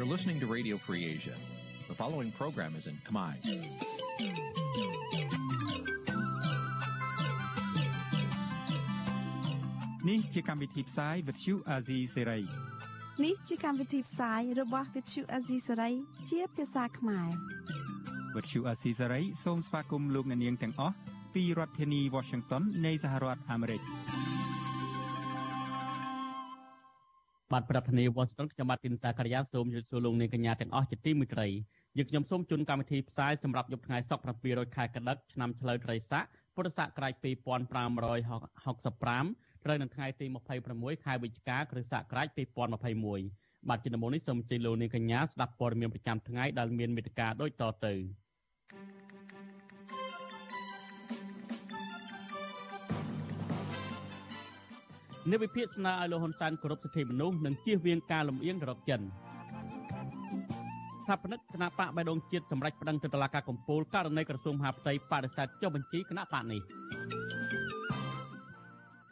You're listening to Radio Free Asia. The following program is in Khmer. នេះជាកម្មវិធីផ្សាយ Vuthu Azizi Serai នេះជាកម្មវិធីផ្សាយរបស់ Vuthu Azizi Serai ជាភាសាខ្មែរ Vuthu Azizi Serai សូមស្វាគមន៍លោកអ្នកនាងទាំងអស់ពីរដ្ឋធានី Washington នៃសហរដ្ឋអាមេរិក បាទប្រធានាធិបតី Washington ខ្ញុំបាទទីនសាករិយាសូមជម្រាបសួរលោកនាងកញ្ញាទាំងអស់ជាទីមេត្រីយើងខ្ញុំសូមជូនកម្មវិធីផ្សាយសម្រាប់យប់ថ្ងៃសុក្រ700ខែកដិកឆ្នាំឆ្លូវត្រីស័កពុរសករាជ2565ត្រូវនៅថ្ងៃទី26ខែវិច្ឆិកាគ្រិស្តសករាជ2021បាទជំនុំនេះសូមជម្រាបលោកនាងកញ្ញាស្ដាប់ព័ត៌មានប្រចាំថ្ងៃដែលមានមេត្តាដូចតទៅ និវិភាកស្នើឲ្យលោកហ៊ុនសែនគោរពសិទ្ធិមនុស្សនិងជៀសវាងការលំអៀងទៅរកចិនស្ថាបនិកគណៈបកបៃដងជាតិសម្រាប់ប្តឹងទៅតុលាការកំពូលករណីក្រសួងមហាផ្ទៃបដិសេធចុះបញ្ជីគណៈបកនេះ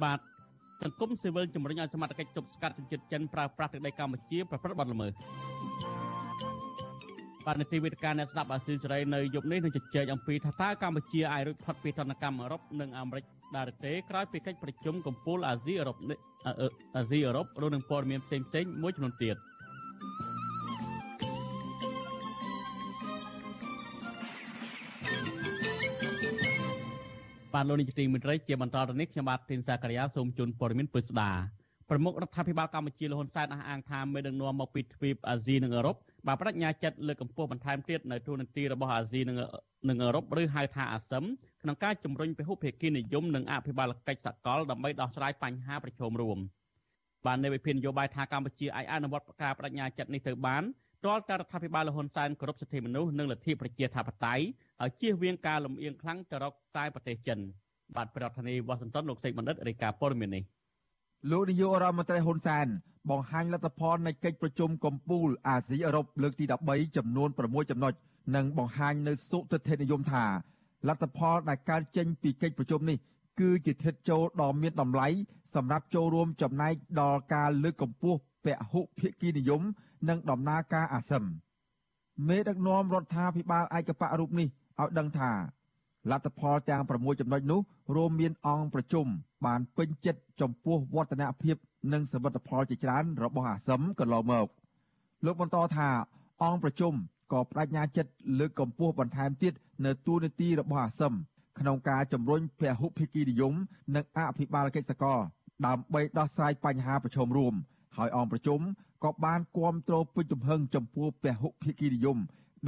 បាទសង្គមស៊ីវិលជំរុញឲ្យសមត្ថកិច្ចទប់ស្កាត់ជនជាតិចិនប្រើប្រាស់ទឹកដីកម្ពុជាប្រព្រឹត្តបទល្មើស បាទនីតិវិទ្យាអ្នកស្ដាប់អាស៊ីសេរីនៅយប់នេះនឹងជជែកអំពីថាតើកម្ពុជាអាចរួចផុតពីទណ្ឌកម្មអឺរ៉ុបនិងអាមេរិកដែរទេក្រោយពីកិច្ចប្រជុំកំពូលអាស៊ីអឺរ៉ុបអាស៊ីអឺរ៉ុបរួមនឹងព័ត៌មានផ្សេងៗមួយចំនួនទៀតបាទលោកនាយកទីមេត្រីជាបន្តទៅនេះខ្ញុំបាទទីនសាករិយាសូមជូនព័ត៌មានពិស្ដាប្រមុខរដ្ឋាភិបាលកម្ពុជាលហ៊ុនសែនអះអាងថាមេដឹកនាំមកពីទ្វីបអាស៊ីនិងអឺរ៉ុប បានបដិញ្ញាចិត្តលើកកម្ពស់បន្ថែមទៀតនៅទូនាទីរបស់អាស៊ីនិងនិងអឺរ៉ុបឬហៅថាអាស៊ឹមក្នុងការជំរុញពហុភាគីនិយមនិងអភិបាលកិច្ចសកលដើម្បីដោះស្រាយបញ្ហាប្រឈមរួមបាននៅវិភាននយោបាយថាកម្ពុជាអាចអនុវត្តការបដិញ្ញាចិត្តនេះទៅបានទាល់តែរដ្ឋាភិបាលលហ៊ុនសែនគោរពសិទ្ធិមនុស្សនិងលទ្ធិប្រជាធិបតេយ្យឲ្យជៀសវាងការលំអៀងខ្លាំងទៅរកតែប្រទេសចិនបាទប្រធានាធិបតីវ៉ាស៊ីនតោនលោកសេកបណ្ឌិតរាយការណ៍ព័ត៌មាននេះ លោកនាយករដ្ឋមន្ត្រីហ៊ុនសែនបង្ហាញលទ្ធផលនៃកិច្ចប្រជុំកំពូលអាស៊ីអឺរ៉ុបលើកទី13ចំនួន6ចំណុចនិងបង្ហាញនៅសុទិដ្ឋិនិយមថាលទ្ធផលដែលកើតចេញពីកិច្ចប្រជុំនេះគឺជាធិតចូលដ៏មានតម្លៃសម្រាប់ចូលរួមចំណែកដល់ការលើកកម្ពស់ពហុភាគីនិយម និងដំណើរការអាស៊ឹមមេដឹកនាំរដ្ឋាភិបាលឯកបៈរូបនេះឲ្យដឹងថាលទ្ធផលទាំង6ចំណុចនោះរួមមានអង្គប្រជុំ បានពេញចិត្តចំពោះវឌ្ឍនភាពនិងសមិទ្ធផលជាច្រើនរបស់អាស៊ឹមកន្លងមក លោកបន្តថាអង្គប្រជុំក៏បដិញ្ញាចិត្តលើកកម្ពស់បន្ថែមទៀតនៅទូនាទីរបស់អាស៊ឹមក្នុងការជំរុញពហុភាគីនិយមនិងអភិបាលកិច្ចសកលដើម្បីដោះស្រាយបញ្ហាប្រឈមរួមហើយអង្គប្រជុំក៏បានគាំទ្រពេញទំហឹងចំពោះពហុភាគីនិយម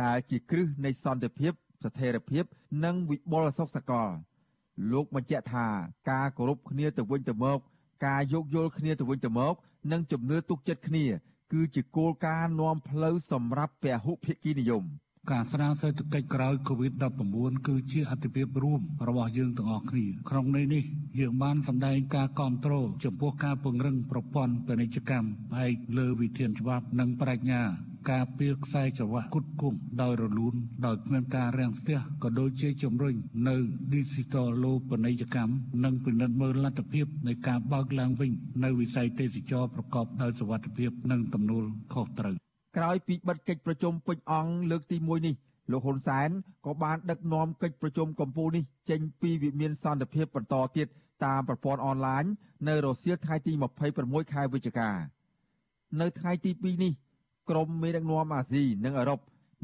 ដែលជាគ្រឹះនៃសន្តិភាពស្ថិរភាព និងវិបុលសុខសកល លោកបញ្ជាក់ថាការគោរពគ្នាទៅវិញទៅមក ការយោគយល់គ្នាទៅវិញទៅមក និងជំនឿទុកចិត្តគ្នា គឺជាគោលការណ៍នាំផ្លូវសម្រាប់ពហុភាគីនិយម ការស្រាវសេដ្ឋកិច្ចក្រោយ COVID-19 គឺជាអត្ថប្រយោជន៍រួមរបស់យើងទាំងអស់គ្នាក្នុងន័យនេះយើងបានសម្ដែងការគ្រប់គ្រងចំពោះការពង្រឹងប្រព័ន្ធពាណិជ្ជកម្មផ្អែកលើវិធានច្បាប់និងប្រាជ្ញាការពៀខ្សែច្រវាក់គុតគង់ដោយរលូនដោយគ្មានការរាំងស្ទះក៏ដូចជាជំរុញនៅ Digital លោបនីយកម្មនិងពិនិត្យមើលលទ្ធភាពនៃការបើកឡើងវិញ នៅវិស័យទេសចរប្រកបដោយសុវត្ថិភាពនិងទំនួលខុសត្រូវ ក្រោយពីបិទកិច្ចប្រជុំពេញអង្គលើកទី1នេះលោកហ៊ុនសែនក៏បានដឹកនាំកិច្ចប្រជុំកម្ពុជានេះចេញពីវិមានសន្តិភាពបន្តទៀតតាមប្រព័ន្ធអនឡាញនៅរសៀលថ្ងៃទី26ខែវិច្ឆិកានៅថ្ងៃទី2នេះក្រុមមេដឹកនាំអាស៊ីនិងអឺរ៉ុប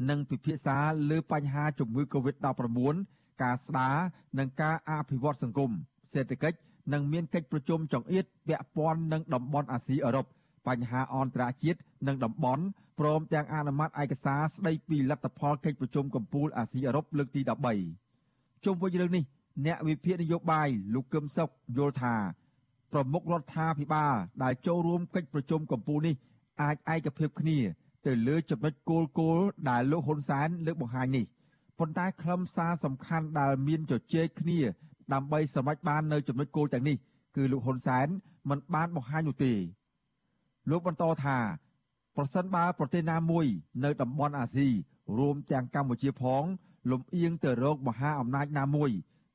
នឹងពិភាក្សាលើបញ្ហាជំងឺ Covid-19 ការស្ដារនិងការអភិវឌ្ឍសង្គមសេដ្ឋកិច្ចនិងមានកិច្ចប្រជុំចង្អៀតពាក់ព័ន្ធនឹងតំបន់អាស៊ីអឺរ៉ុបបញ្ហាអន្តរជាតិ និងតំបន់ព្រមទាំងអនុម័តឯកសារស្ដីពីលទ្ធផលកិច្ចប្រជុំកំពូលអាស៊ីអឺរ៉ុបលើកទី13ជុំវិញរឿងនេះអ្នកវិភាគនយោបាយលោកកឹមសុខយល់ថាប្រមុខរដ្ឋាភិបាលដែលចូលរួមកិច្ចប្រជុំកំពូលនេះអាចឯកភាពគ្នា ទៅលើចំណុចគោលគោលដែលលោកហ៊ុនសែនលើកបង្ហាញនេះប៉ុន្តែខ្លឹមសារសំខាន់ដែលមានជជែកគ្នា ដើម្បីសម្រេចបាននៅចំណុចគោលទាំងនេះគឺលោកហ៊ុនសែនមិនបានបង្ហាញនោះទេលោកបន្តថា ប្រសិនបើប្រទេសណាមួយនៅតំបន់អាស៊ីរួមទាំងកម្ពុជាផងលំអៀងទៅរកមហាអំណាចណាមួយ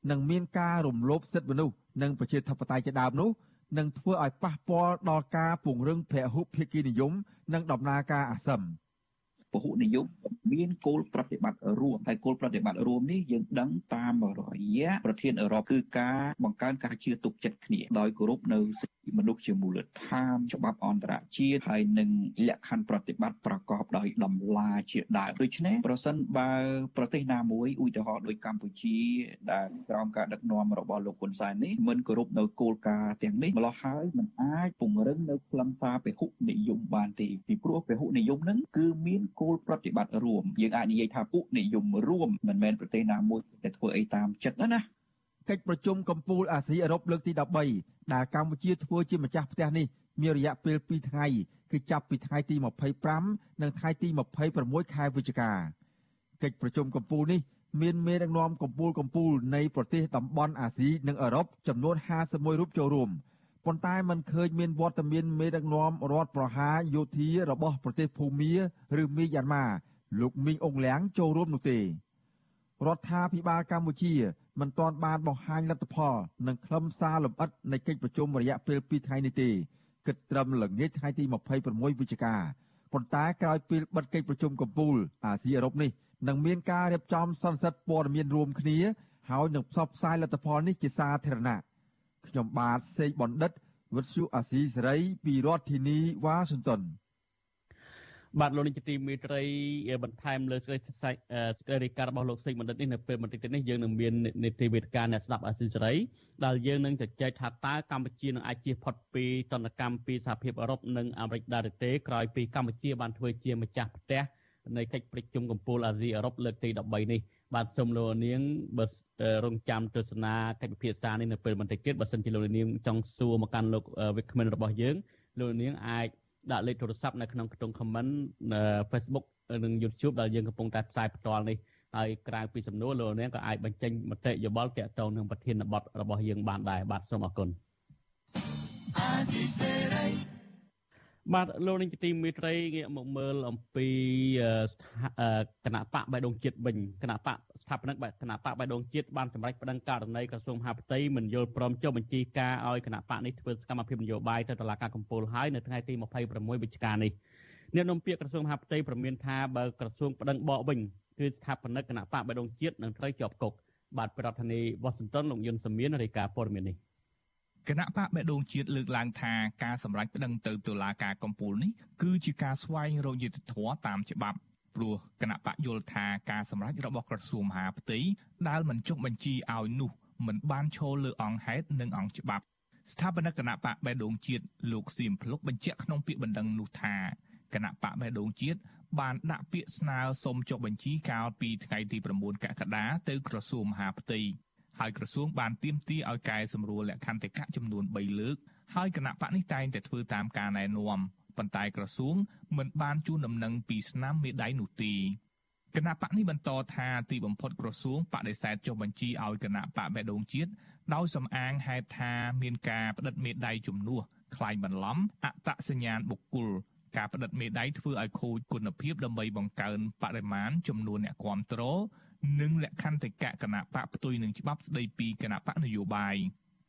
នឹងមានការរំលោភសិទ្ធិមនុស្សនិងប្រជាធិបតេយ្យជាដើមនោះនឹងធ្វើឲ្យប៉ះពាល់ដល់ការពង្រឹងពហុភាគីនិយម និងដំណើរការអាស៊ាន ពហុនិយមមានគោលប្រតិបត្តិរួមហើយគោលប្រតិបត្តិរួមនេះយើងដឹងតាមរយៈប្រធានអឺរ៉ុបគឺការបង្កើនការជឿទុកចិត្តគ្នាដោយគោរពនៅសិទ្ធិមនុស្សជាមូលដ្ឋានច្បាប់អន្តរជាតិហើយនិងលក្ខខណ្ឌប្រតិបត្តិប្រកបដោយតម្លាជាដើមដូច្នេះប្រសិនបើប្រទេសណាមួយឧទាហរណ៍ដូចកម្ពុជាដែលក្រោមការដឹកនាំរបស់លោកហ៊ុនសែននេះមិនគោរពនៅគោលការណ៍ទាំងនេះម្ល៉េះហើយมันអាចពង្រឹងនៅខ្លឹមសារពហុនិយមបានទេពីព្រោះពហុនិយមនឹងគឺមានគោលប្រតិបត្តិរួមយើងអាចនិយាយថាពុនិយមរួមមិនមែនប្រទេសណាមួយតែធ្វើអីតាមចិត្តណាណាកិច្ចប្រជុំកម្ពុជាអាស៊ីអឺរ៉ុបលើកទី13ដែលកម្ពុជាធ្វើជាម្ចាស់ផ្ទះនេះមានរយៈពេល2ថ្ងៃគឺចាប់ពីថ្ងៃទី25និងថ្ងៃទី26ខែវិច្ឆិកាកិច្ចប្រជុំកម្ពុជានេះមានមេដឹកនាំកម្ពុជាកម្ពុជានៃប្រទេសតំបន់អាស៊ីនិងអឺរ៉ុបចំនួន51រូបចូលរួម ប៉ុន្តែมันឃើញមានវត្តមានមេដឹកនាំរដ្ឋប្រហារយោធារបស់ប្រទេសភូមាឬមីយ៉ាន់ម៉ាលោកមីងអងលៀងចូលរួមនោះទេរដ្ឋាភិបាលកម្ពុជាមិនទាន់បានបង្ហាញលទ្ធផលនិងខ្លឹមសារលម្អិតនៃកិច្ចប្រជុំរយៈពេល2ថ្ងៃនេះទេគិតត្រឹមល្ងាចថ្ងៃទី26វិច្ឆិកាប៉ុន្តែក្រោយពេលបិទកិច្ចប្រជុំកំពូលអាស៊ីអឺរ៉ុបនេះនឹងមានការរៀបចំសន្និសីទព័ត៌មានរួមគ្នាហើយនឹងផ្សព្វផ្សាយលទ្ធផលនេះជាសាធារណៈ ខ្ញុំបាទសេកបណ្ឌិតវិទ្យុអាស៊ីសេរីពីរដ្ឋធានីវ៉ាស៊ីនតោនបាទលោកនាយកទីមេត្រីបន្ថែមលើសេចក្តីសេចក្តីរាយការណ៍របស់លោកសេកបណ្ឌិតនេះនៅពេលបន្តិចទៀតនេះយើងនឹងមាននីតិវិទ្យាអ្នកស្ដាប់អាស៊ីសេរីដែលយើងនឹងជជែកថាតើកម្ពុជានឹងអាចជៀសផុតពីតនកម្មពីសហភាពអឺរ៉ុបនិងអាមេរិកដែរទេក្រោយពីកម្ពុជាបានធ្វើជាម្ចាស់ផ្ទះនៃកិច្ចប្រជុំកំពូលអាស៊ីអឺរ៉ុបលើកទី13នេះបាទសូមលោកនាងបើ រងចាំទស្សនាកិច្ចពិភាក្សានេះនៅពេលបន្តិចទៀតបើសិនជាលោកនាងចង់សួរមកកាន់លោកវិក្កាមិនរបស់យើងលោកនាងអាចដាក់លេខទូរស័ព្ទនៅក្នុងខ្ទង់ comment Facebook និង YouTube ដែលយើងកំពុងតែផ្សាយផ្ទាល់នេះហើយក្រៅពីសំណួរលោកនាងក៏អាចបញ្ចេញមតិយោបល់ទាក់ទងនឹងប្រធានបទរបស់យើងបានដែរបាទសូមអរគុណ បាទលោកនាងទីមេត្រីងាកមកមើលអំពីគណៈបកបៃដងជាតិវិញគណៈបកស្ថាបនិកគណៈបកបៃដងជាតិបានសម្រេចប្តឹងករណីក្រសួងមហាផ្ទៃមិនយល់ព្រមចុះបញ្ជីការឲ្យគណៈបកនេះធ្វើសកម្មភាពនយោបាយទៅតុលាការកំពូលហើយនៅថ្ងៃទី26វិច្ឆិកានេះអ្នកនាំពាក្យក្រសួងមហាផ្ទៃប្រមានថាបើក្រសួងប្តឹងបកវិញគឺស្ថាបនិកគណៈបកបៃដងជាតិនឹងត្រូវជាប់គុកបាទប្រធានាធិបតីវ៉ាស៊ីនតោនលោកយុនសមៀនរាយការណ៍ព័ត៌មាននេះ គណៈបកបេដងជាតិលើកឡើងថាការសម្រេចប្តឹងទៅតុលាការកំពូលនេះគឺជាការស្វែងរកយុត្តិធម៌តាមច្បាប់ព្រោះគណៈបកយល់ថាការសម្រេចរបស់ក្រសួងមហាផ្ទៃដែលមិនចុះបញ្ជីឲ្យនោះមិនបានឈលលើអង្គហេតុនិងអង្គច្បាប់ស្ថាបនិកគណៈបកបេដងជាតិលោកសៀមភ្លុកបញ្ជាក់ក្នុងពាក្យបណ្ដឹងនោះថាគណៈបកបេដងជាតិបានដាក់ពាក្យស្នើសុំចុះបញ្ជីកាលពីថ្ងៃទី9កក្កដាទៅក្រសួងមហាផ្ទៃ ហើយក្រសួងបានទៀមទាឲ្យកែសម្រួលលក្ខន្តិកៈចំនួន3លើកហើយគណៈបកនេះតែងតែធ្វើតាមការណែនាំប៉ុន្តែក្រសួងមិនបានជូនដំណឹងពីស្នាមមេដៃនោះទេគណៈបកនេះបន្តថាទីបំផុតក្រសួងបដិសេធចុះបញ្ជីឲ្យគណៈបកបេដងជាតិដោយសំអាងហេតុថាមានការផ្តិតមេដៃជំនួសខ្លាញ់បន្លំអតសញ្ញាណបុគ្គលការផ្តិតមេដៃធ្វើឲ្យខូចគុណភាពដើម្បីបង្កើនបរិមាណចំនួនអ្នកគ្រប់គ្រង និងលក្ខន្តិកៈគណៈបកផ្ទុយនឹងច្បាប់ស្តីពីគណៈបកនយោបាយ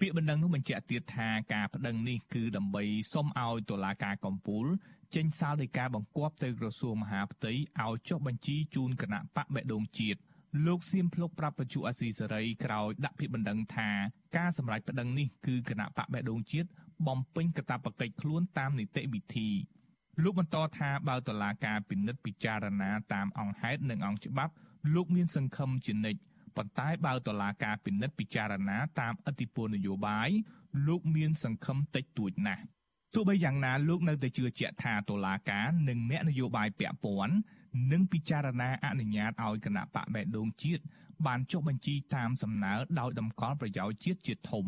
ពាក្យបណ្ដឹងនោះបញ្ជាក់ទៀតថាការប្តឹងនេះគឺដើម្បីសុំឲ្យតុលាការកំពូលចេញសាលដីកាបង្គាប់ទៅក្រសួងមហាផ្ទៃឲ្យចុះបញ្ជីជូនគណៈបកបេដងជាតិលោកសៀមភ្លុកប្រាប់បញ្ជូអាស៊ីសេរីក្រោយដាក់ពាក្យបណ្ដឹងថាការសម្រេចប្តឹងនេះគឺគណៈបកបេដងជាតិបំពេញកាតព្វកិច្ចខ្លួនតាមនីតិវិធីលោកបន្តថាបើតុលាការពិនិត្យពិចារណាតាមអង្គហេតុនិងអង្គច្បាប់ លោកមានសង្ឃឹមជានិច្ចប៉ុន្តែបើតុលាការពិនិត្យពិចារណាតាមអធិពលនយោបាយលោកមានសង្ឃឹមតិចតួចណាស់ទោះបីយ៉ាងណាលោកនៅតែជឿជាក់ថាតុលាការនិងអ្នកនយោបាយពាក់ព័ន្ធនឹងពិចារណាអនុញ្ញាតឲ្យគណៈបកបេដងជាតិបានចុះបញ្ជីតាមសំណើដោយតម្កល់ប្រយោជន៍ជាតិជាធំ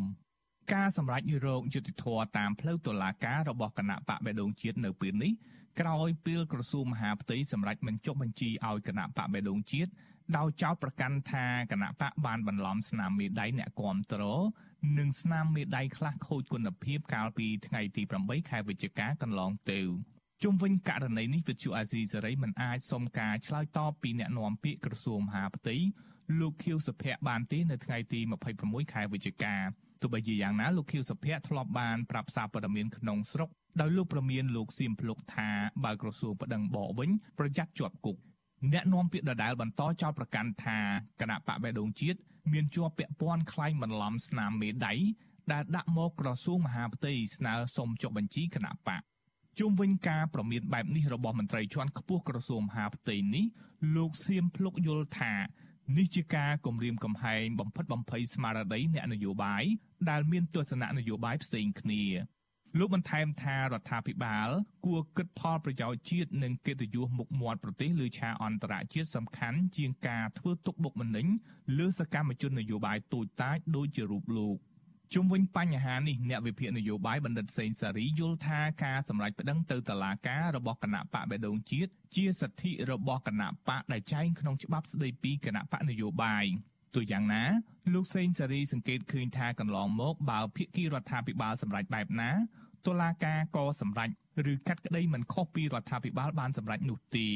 ការសម្រេចរោគយុតិធធតាមផ្លូវតុលាការរបស់គណៈបកបេដងជាតិនៅពេលនេះ ក្រោយពេលក្រសួងមហាផ្ទៃសម្រេចមិនចុះបញ្ជីឲ្យគណៈបកបេដងជាតិដោយចោទប្រកាន់ថាគណៈបកបានបន្លំស្នាមមេដៃអ្នកគាំទ្រនិងស្នាមមេដៃខ្លះខូចគុណភាពកាលពីថ្ងៃទី8ខែវិច្ឆិកាកន្លងទៅជុំវិញករណីនេះវិទ្យុអាស៊ីសេរីមិនអាចសុំការឆ្លើយតបពីអ្នកនាំពាក្យក្រសួងមហាផ្ទៃលោកខៀវសុភ័ក្របានទេនៅថ្ងៃទី26ខែវិច្ឆិកាទោះបីជាយ៉ាងណាលោកខៀវសុភ័ក្រធ្លាប់បានប្រាប់សារព័ត៌មានក្នុងស្រុក ដោយលោកប្រមានលោកសៀមភ្លុកថាបើក្រសួងប្តឹងបកវិញប្រយ័ត្នជាប់គុកអ្នកនាំពាក្យដដាលបន្តចោទប្រកាន់ថាគណៈបកបេដងជាតិមានជាប់ពាក់ព័ន្ធខ្លែងបន្លំស្នាមមេដៃដែលដាក់មកក្រសួងមហាផ្ទៃស្នើសុំចុះបញ្ជីគណៈបកជុំវិញការប្រមានបែបនេះរបស់មន្ត្រីជាន់ខ្ពស់ក្រសួងមហាផ្ទៃនេះលោកសៀមភ្លុកយល់ថានេះជាការគម្រាមកំហែងបំផិតបំភ័យស្មារតីអ្នកនយោបាយដែលមានទស្សនៈនយោបាយផ្សេងគ្នា លោកបន្ថែមថារដ្ឋាភិបាល គួរគិតផលប្រយោជន៍ជាតិនិងកិត្តិយសមុខមាត់ប្រទេសលើឆាកអន្តរជាតិសំខាន់ជាងការធ្វើទុកបុកម្នេញលើសកម្មជននយោបាយទូចតាចដូចជារូបលោក។ជុំវិញបញ្ហានេះអ្នកវិភាគនយោបាយបណ្ឌិតសេងសារីយល់ថាការសម្រេចប្តឹងទៅតុលាការរបស់គណៈបកបេដងជាតិជាសិទ្ធិរបស់គណៈបកដែលចែងក្នុងច្បាប់ស្តីពីគណៈបកនយោបាយទូយ៉ាងណាលោកសេងសារីសង្កេតឃើញថាកន្លងមកបើភាគីរដ្ឋាភិបាលសម្រេចបែបណា តុលាការក៏សម្រេចឬកាត់ក្តីមិនខុសពីរដ្ឋាភិបាលបានសម្រេចនោះទេ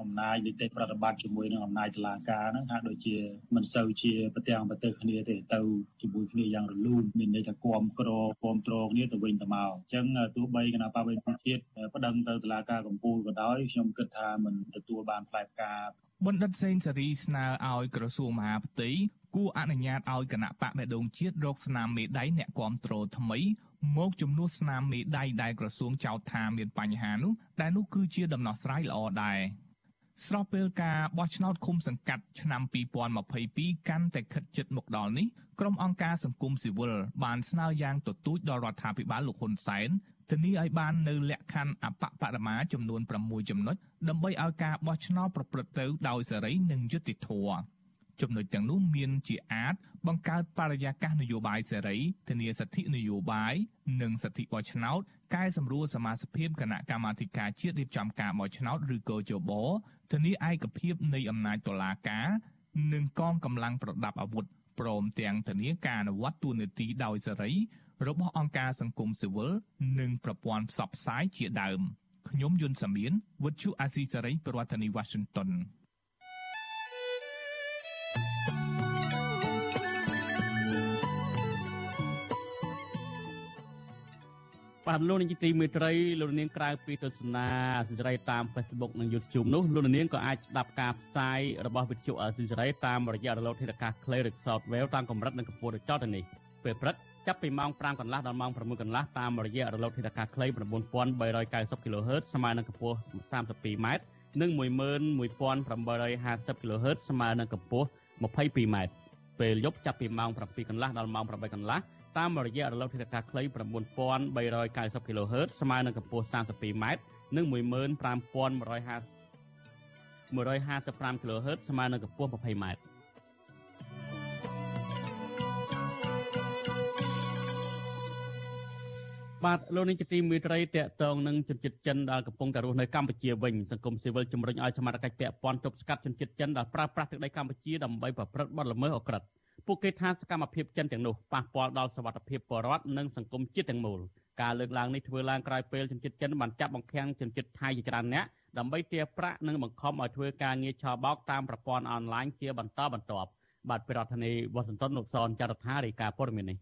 អំណាចនីតិប្រតិបត្តិជាមួយនឹងអំណាចតុលាការហ្នឹងហាក់ដូចជាមិនសូវជាប្រទាំងប្រទេសគ្នាទេទៅជាមួយគ្នាយ៉ាងរលូនមានន័យថាគំក្រគំត្រគ្នាទៅវិញទៅមកអញ្ចឹងទោះបីគណៈបព្វជិជាតិប្តឹងទៅតុលាការកំពូលក៏ដោយខ្ញុំគិតថាមិនទទួលបានផ្លែផ្កាបណ្ឌិតសេងសេរីស្នើឲ្យក្រសួងមហាផ្ទៃគួរអនុញ្ញាតឲ្យគណៈបកបេដងជាតិរកស្នាមមេដៃអ្នកគាំទ្រថ្មី មកជំនួសស្នាមមេដៃដែលក្រសួងចោទថាមានបញ្ហានោះដែលនោះគឺជាដំណោះស្រាយល្អដែរស្របពេលការបោះឆ្នោតឃុំសង្កាត់ឆ្នាំ2022កាន់តែខិតជិតមកដល់នេះក្រុមអង្គការសង្គមស៊ីវិលបានស្នើយ៉ាងទទូចដល់រដ្ឋាភិបាលលោកហ៊ុនសែនធានាឲ្យបាននៅលក្ខខណ្ឌអបបរមាចំនួន6ចំណុចដើម្បីឲ្យការបោះឆ្នោតប្រព្រឹត្តទៅដោយសេរីនិងយុត្តិធម៌ ចំណុចទាំងនោះមានជាអាចបង្កើតបរិយាកាសនយោបាយសេរីធានាសិទ្ធិនយោបាយនិងសិទ្ធិបោះឆ្នោតកែសម្រួលសមាជិកគណៈកម្មាធិការជាតិរៀបចំការបោះឆ្នោតឬកោជបធានាឯកភាពនៃអំណាចតុលាការ និងកងកម្លាំងប្រដាប់អាវុធព្រមទាំងធានាការអនុវត្តទូនាទីដោយសេរី របស់អង្គការសង្គមស៊ីវិលនិងប្រព័ន្ធផ្សព្វផ្សាយជាដើមខ្ញុំយុនសាមៀនវិទ្យុអាស៊ីសេរីប្រធានាធិបតី Washington បាទលោកនាងទីមេត្រីលោកនាងក្រៅពីទស្សនាសិរីតាម Facebook និង YouTube នោះលោកនាងក៏អាចស្ដាប់ការផ្សាយរបស់វិទ្យុសិរីតាមរយៈរលកធាតុអាកាសខ្លីឬ Software តាមកម្រិតនិងកម្ពស់ដូចតទៅនេះពេលព្រឹកចាប់ពីម៉ោង5កន្លះដល់ម៉ោង6កន្លះតាមរយៈរលកធាតុអាកាសខ្លី9390 kHz ស្មើនឹងកម្ពស់ 32m និង11850 kHz ស្មើនឹងកម្ពស់ 22m ពេលយប់ចាប់ពីម៉ោង7កន្លះដល់ម៉ោង8កន្លះ តាមរយៈរលកធាតុអាកាសខ្លី9390 kHz ស្មើនឹងកម្ពស់ 32m និង15150 155 kHz ស្មើនឹងកម្ពស់ 20m បាទលោកនាងជាទីមេត្រីតកតងនឹងជនជាតិចិនដែលកំពុងតែរស់នៅកម្ពុជាវិញសង្គមស៊ីវិលជំរុញឲ្យសមាជិកពាក់ព័ន្ធទប់ស្កាត់ជនជាតិចិនដែលប្រើប្រាស់ទឹកដីកម្ពុជាដើម្បីប្រព្រឹត្តបទល្មើសអក្រិត ពួកគេថាសកម្មភាពចិនទាំងនោះប៉ះពាល់ដល់សវត្ថិភាពពលរដ្ឋនិងសង្គមជាតិទាំងមូលការលើកឡើងនេះធ្វើឡើងក្រោយពេលជនជាតិចិនបានចាប់បង្ខាំងជនជាតិថៃជាច្រើនអ្នកដើម្បីទារប្រាក់និងបង្ខំឲ្យធ្វើការងារឆបោកតាមប្រព័ន្ធអនឡាញជាបន្តបន្ទាប់បាទប្រធានាធិបតីវ៉ាស៊ីនតោនលោកសនចាររថារាយការណ៍ព័ត៌មាននេះ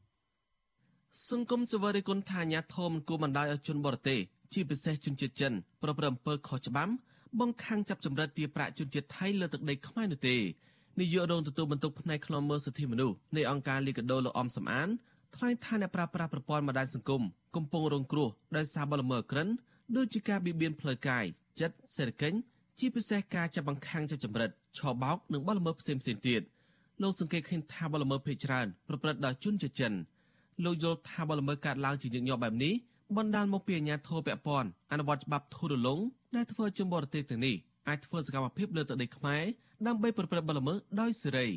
សង្គមសវរិគុណថាញាធមគួរបណ្ដាយឲ្យជនបរទេសជាពិសេសជនជាតិចិនប្រព្រឹត្តអំពើខុសច្បាប់បង្ខាំងចាប់ចម្រិតទារប្រាក់ជនជាតិថៃលើទឹកដីខ្មែរនោះទេ នាយករងទទួលបន្ទុកផ្នែកខ្លំមើលសិទ្ធិមនុស្សនៃអង្គការលីកាដូលោកអំសំអានថ្លែងថាអ្នកប្រើប្រាស់ប្រព័ន្ធបណ្ដាញសង្គមកំពុងរងគ្រោះដោយសារបលល្មើសក្រិនដូចជាការបៀតបៀនផ្លូវកាយចិត្តសេដ្ឋកិច្ចជាពិសេសការចាប់បង្ខាំងចាប់ចម្រិតឆបោកនិងបលល្មើសផ្សេងៗទៀតលោកសង្កេតឃើញថាបលល្មើសភេទច្រើនប្រព្រឹត្តដោយជនជាតិចិនលោកយល់ថាបលល្មើសកើតឡើងជាញឹកញាប់បែបនេះបណ្ដាលមកពីអាញាធរពពន់អនុវត្តច្បាប់ធូររលុងដែលធ្វើជនបរទេសទាំងនេះអាចធ្វើសកម្មភាពលើទឹកដីខ្មែរ ដើម្បីប្រព្រឹត្តបទល្មើសដោយសេរី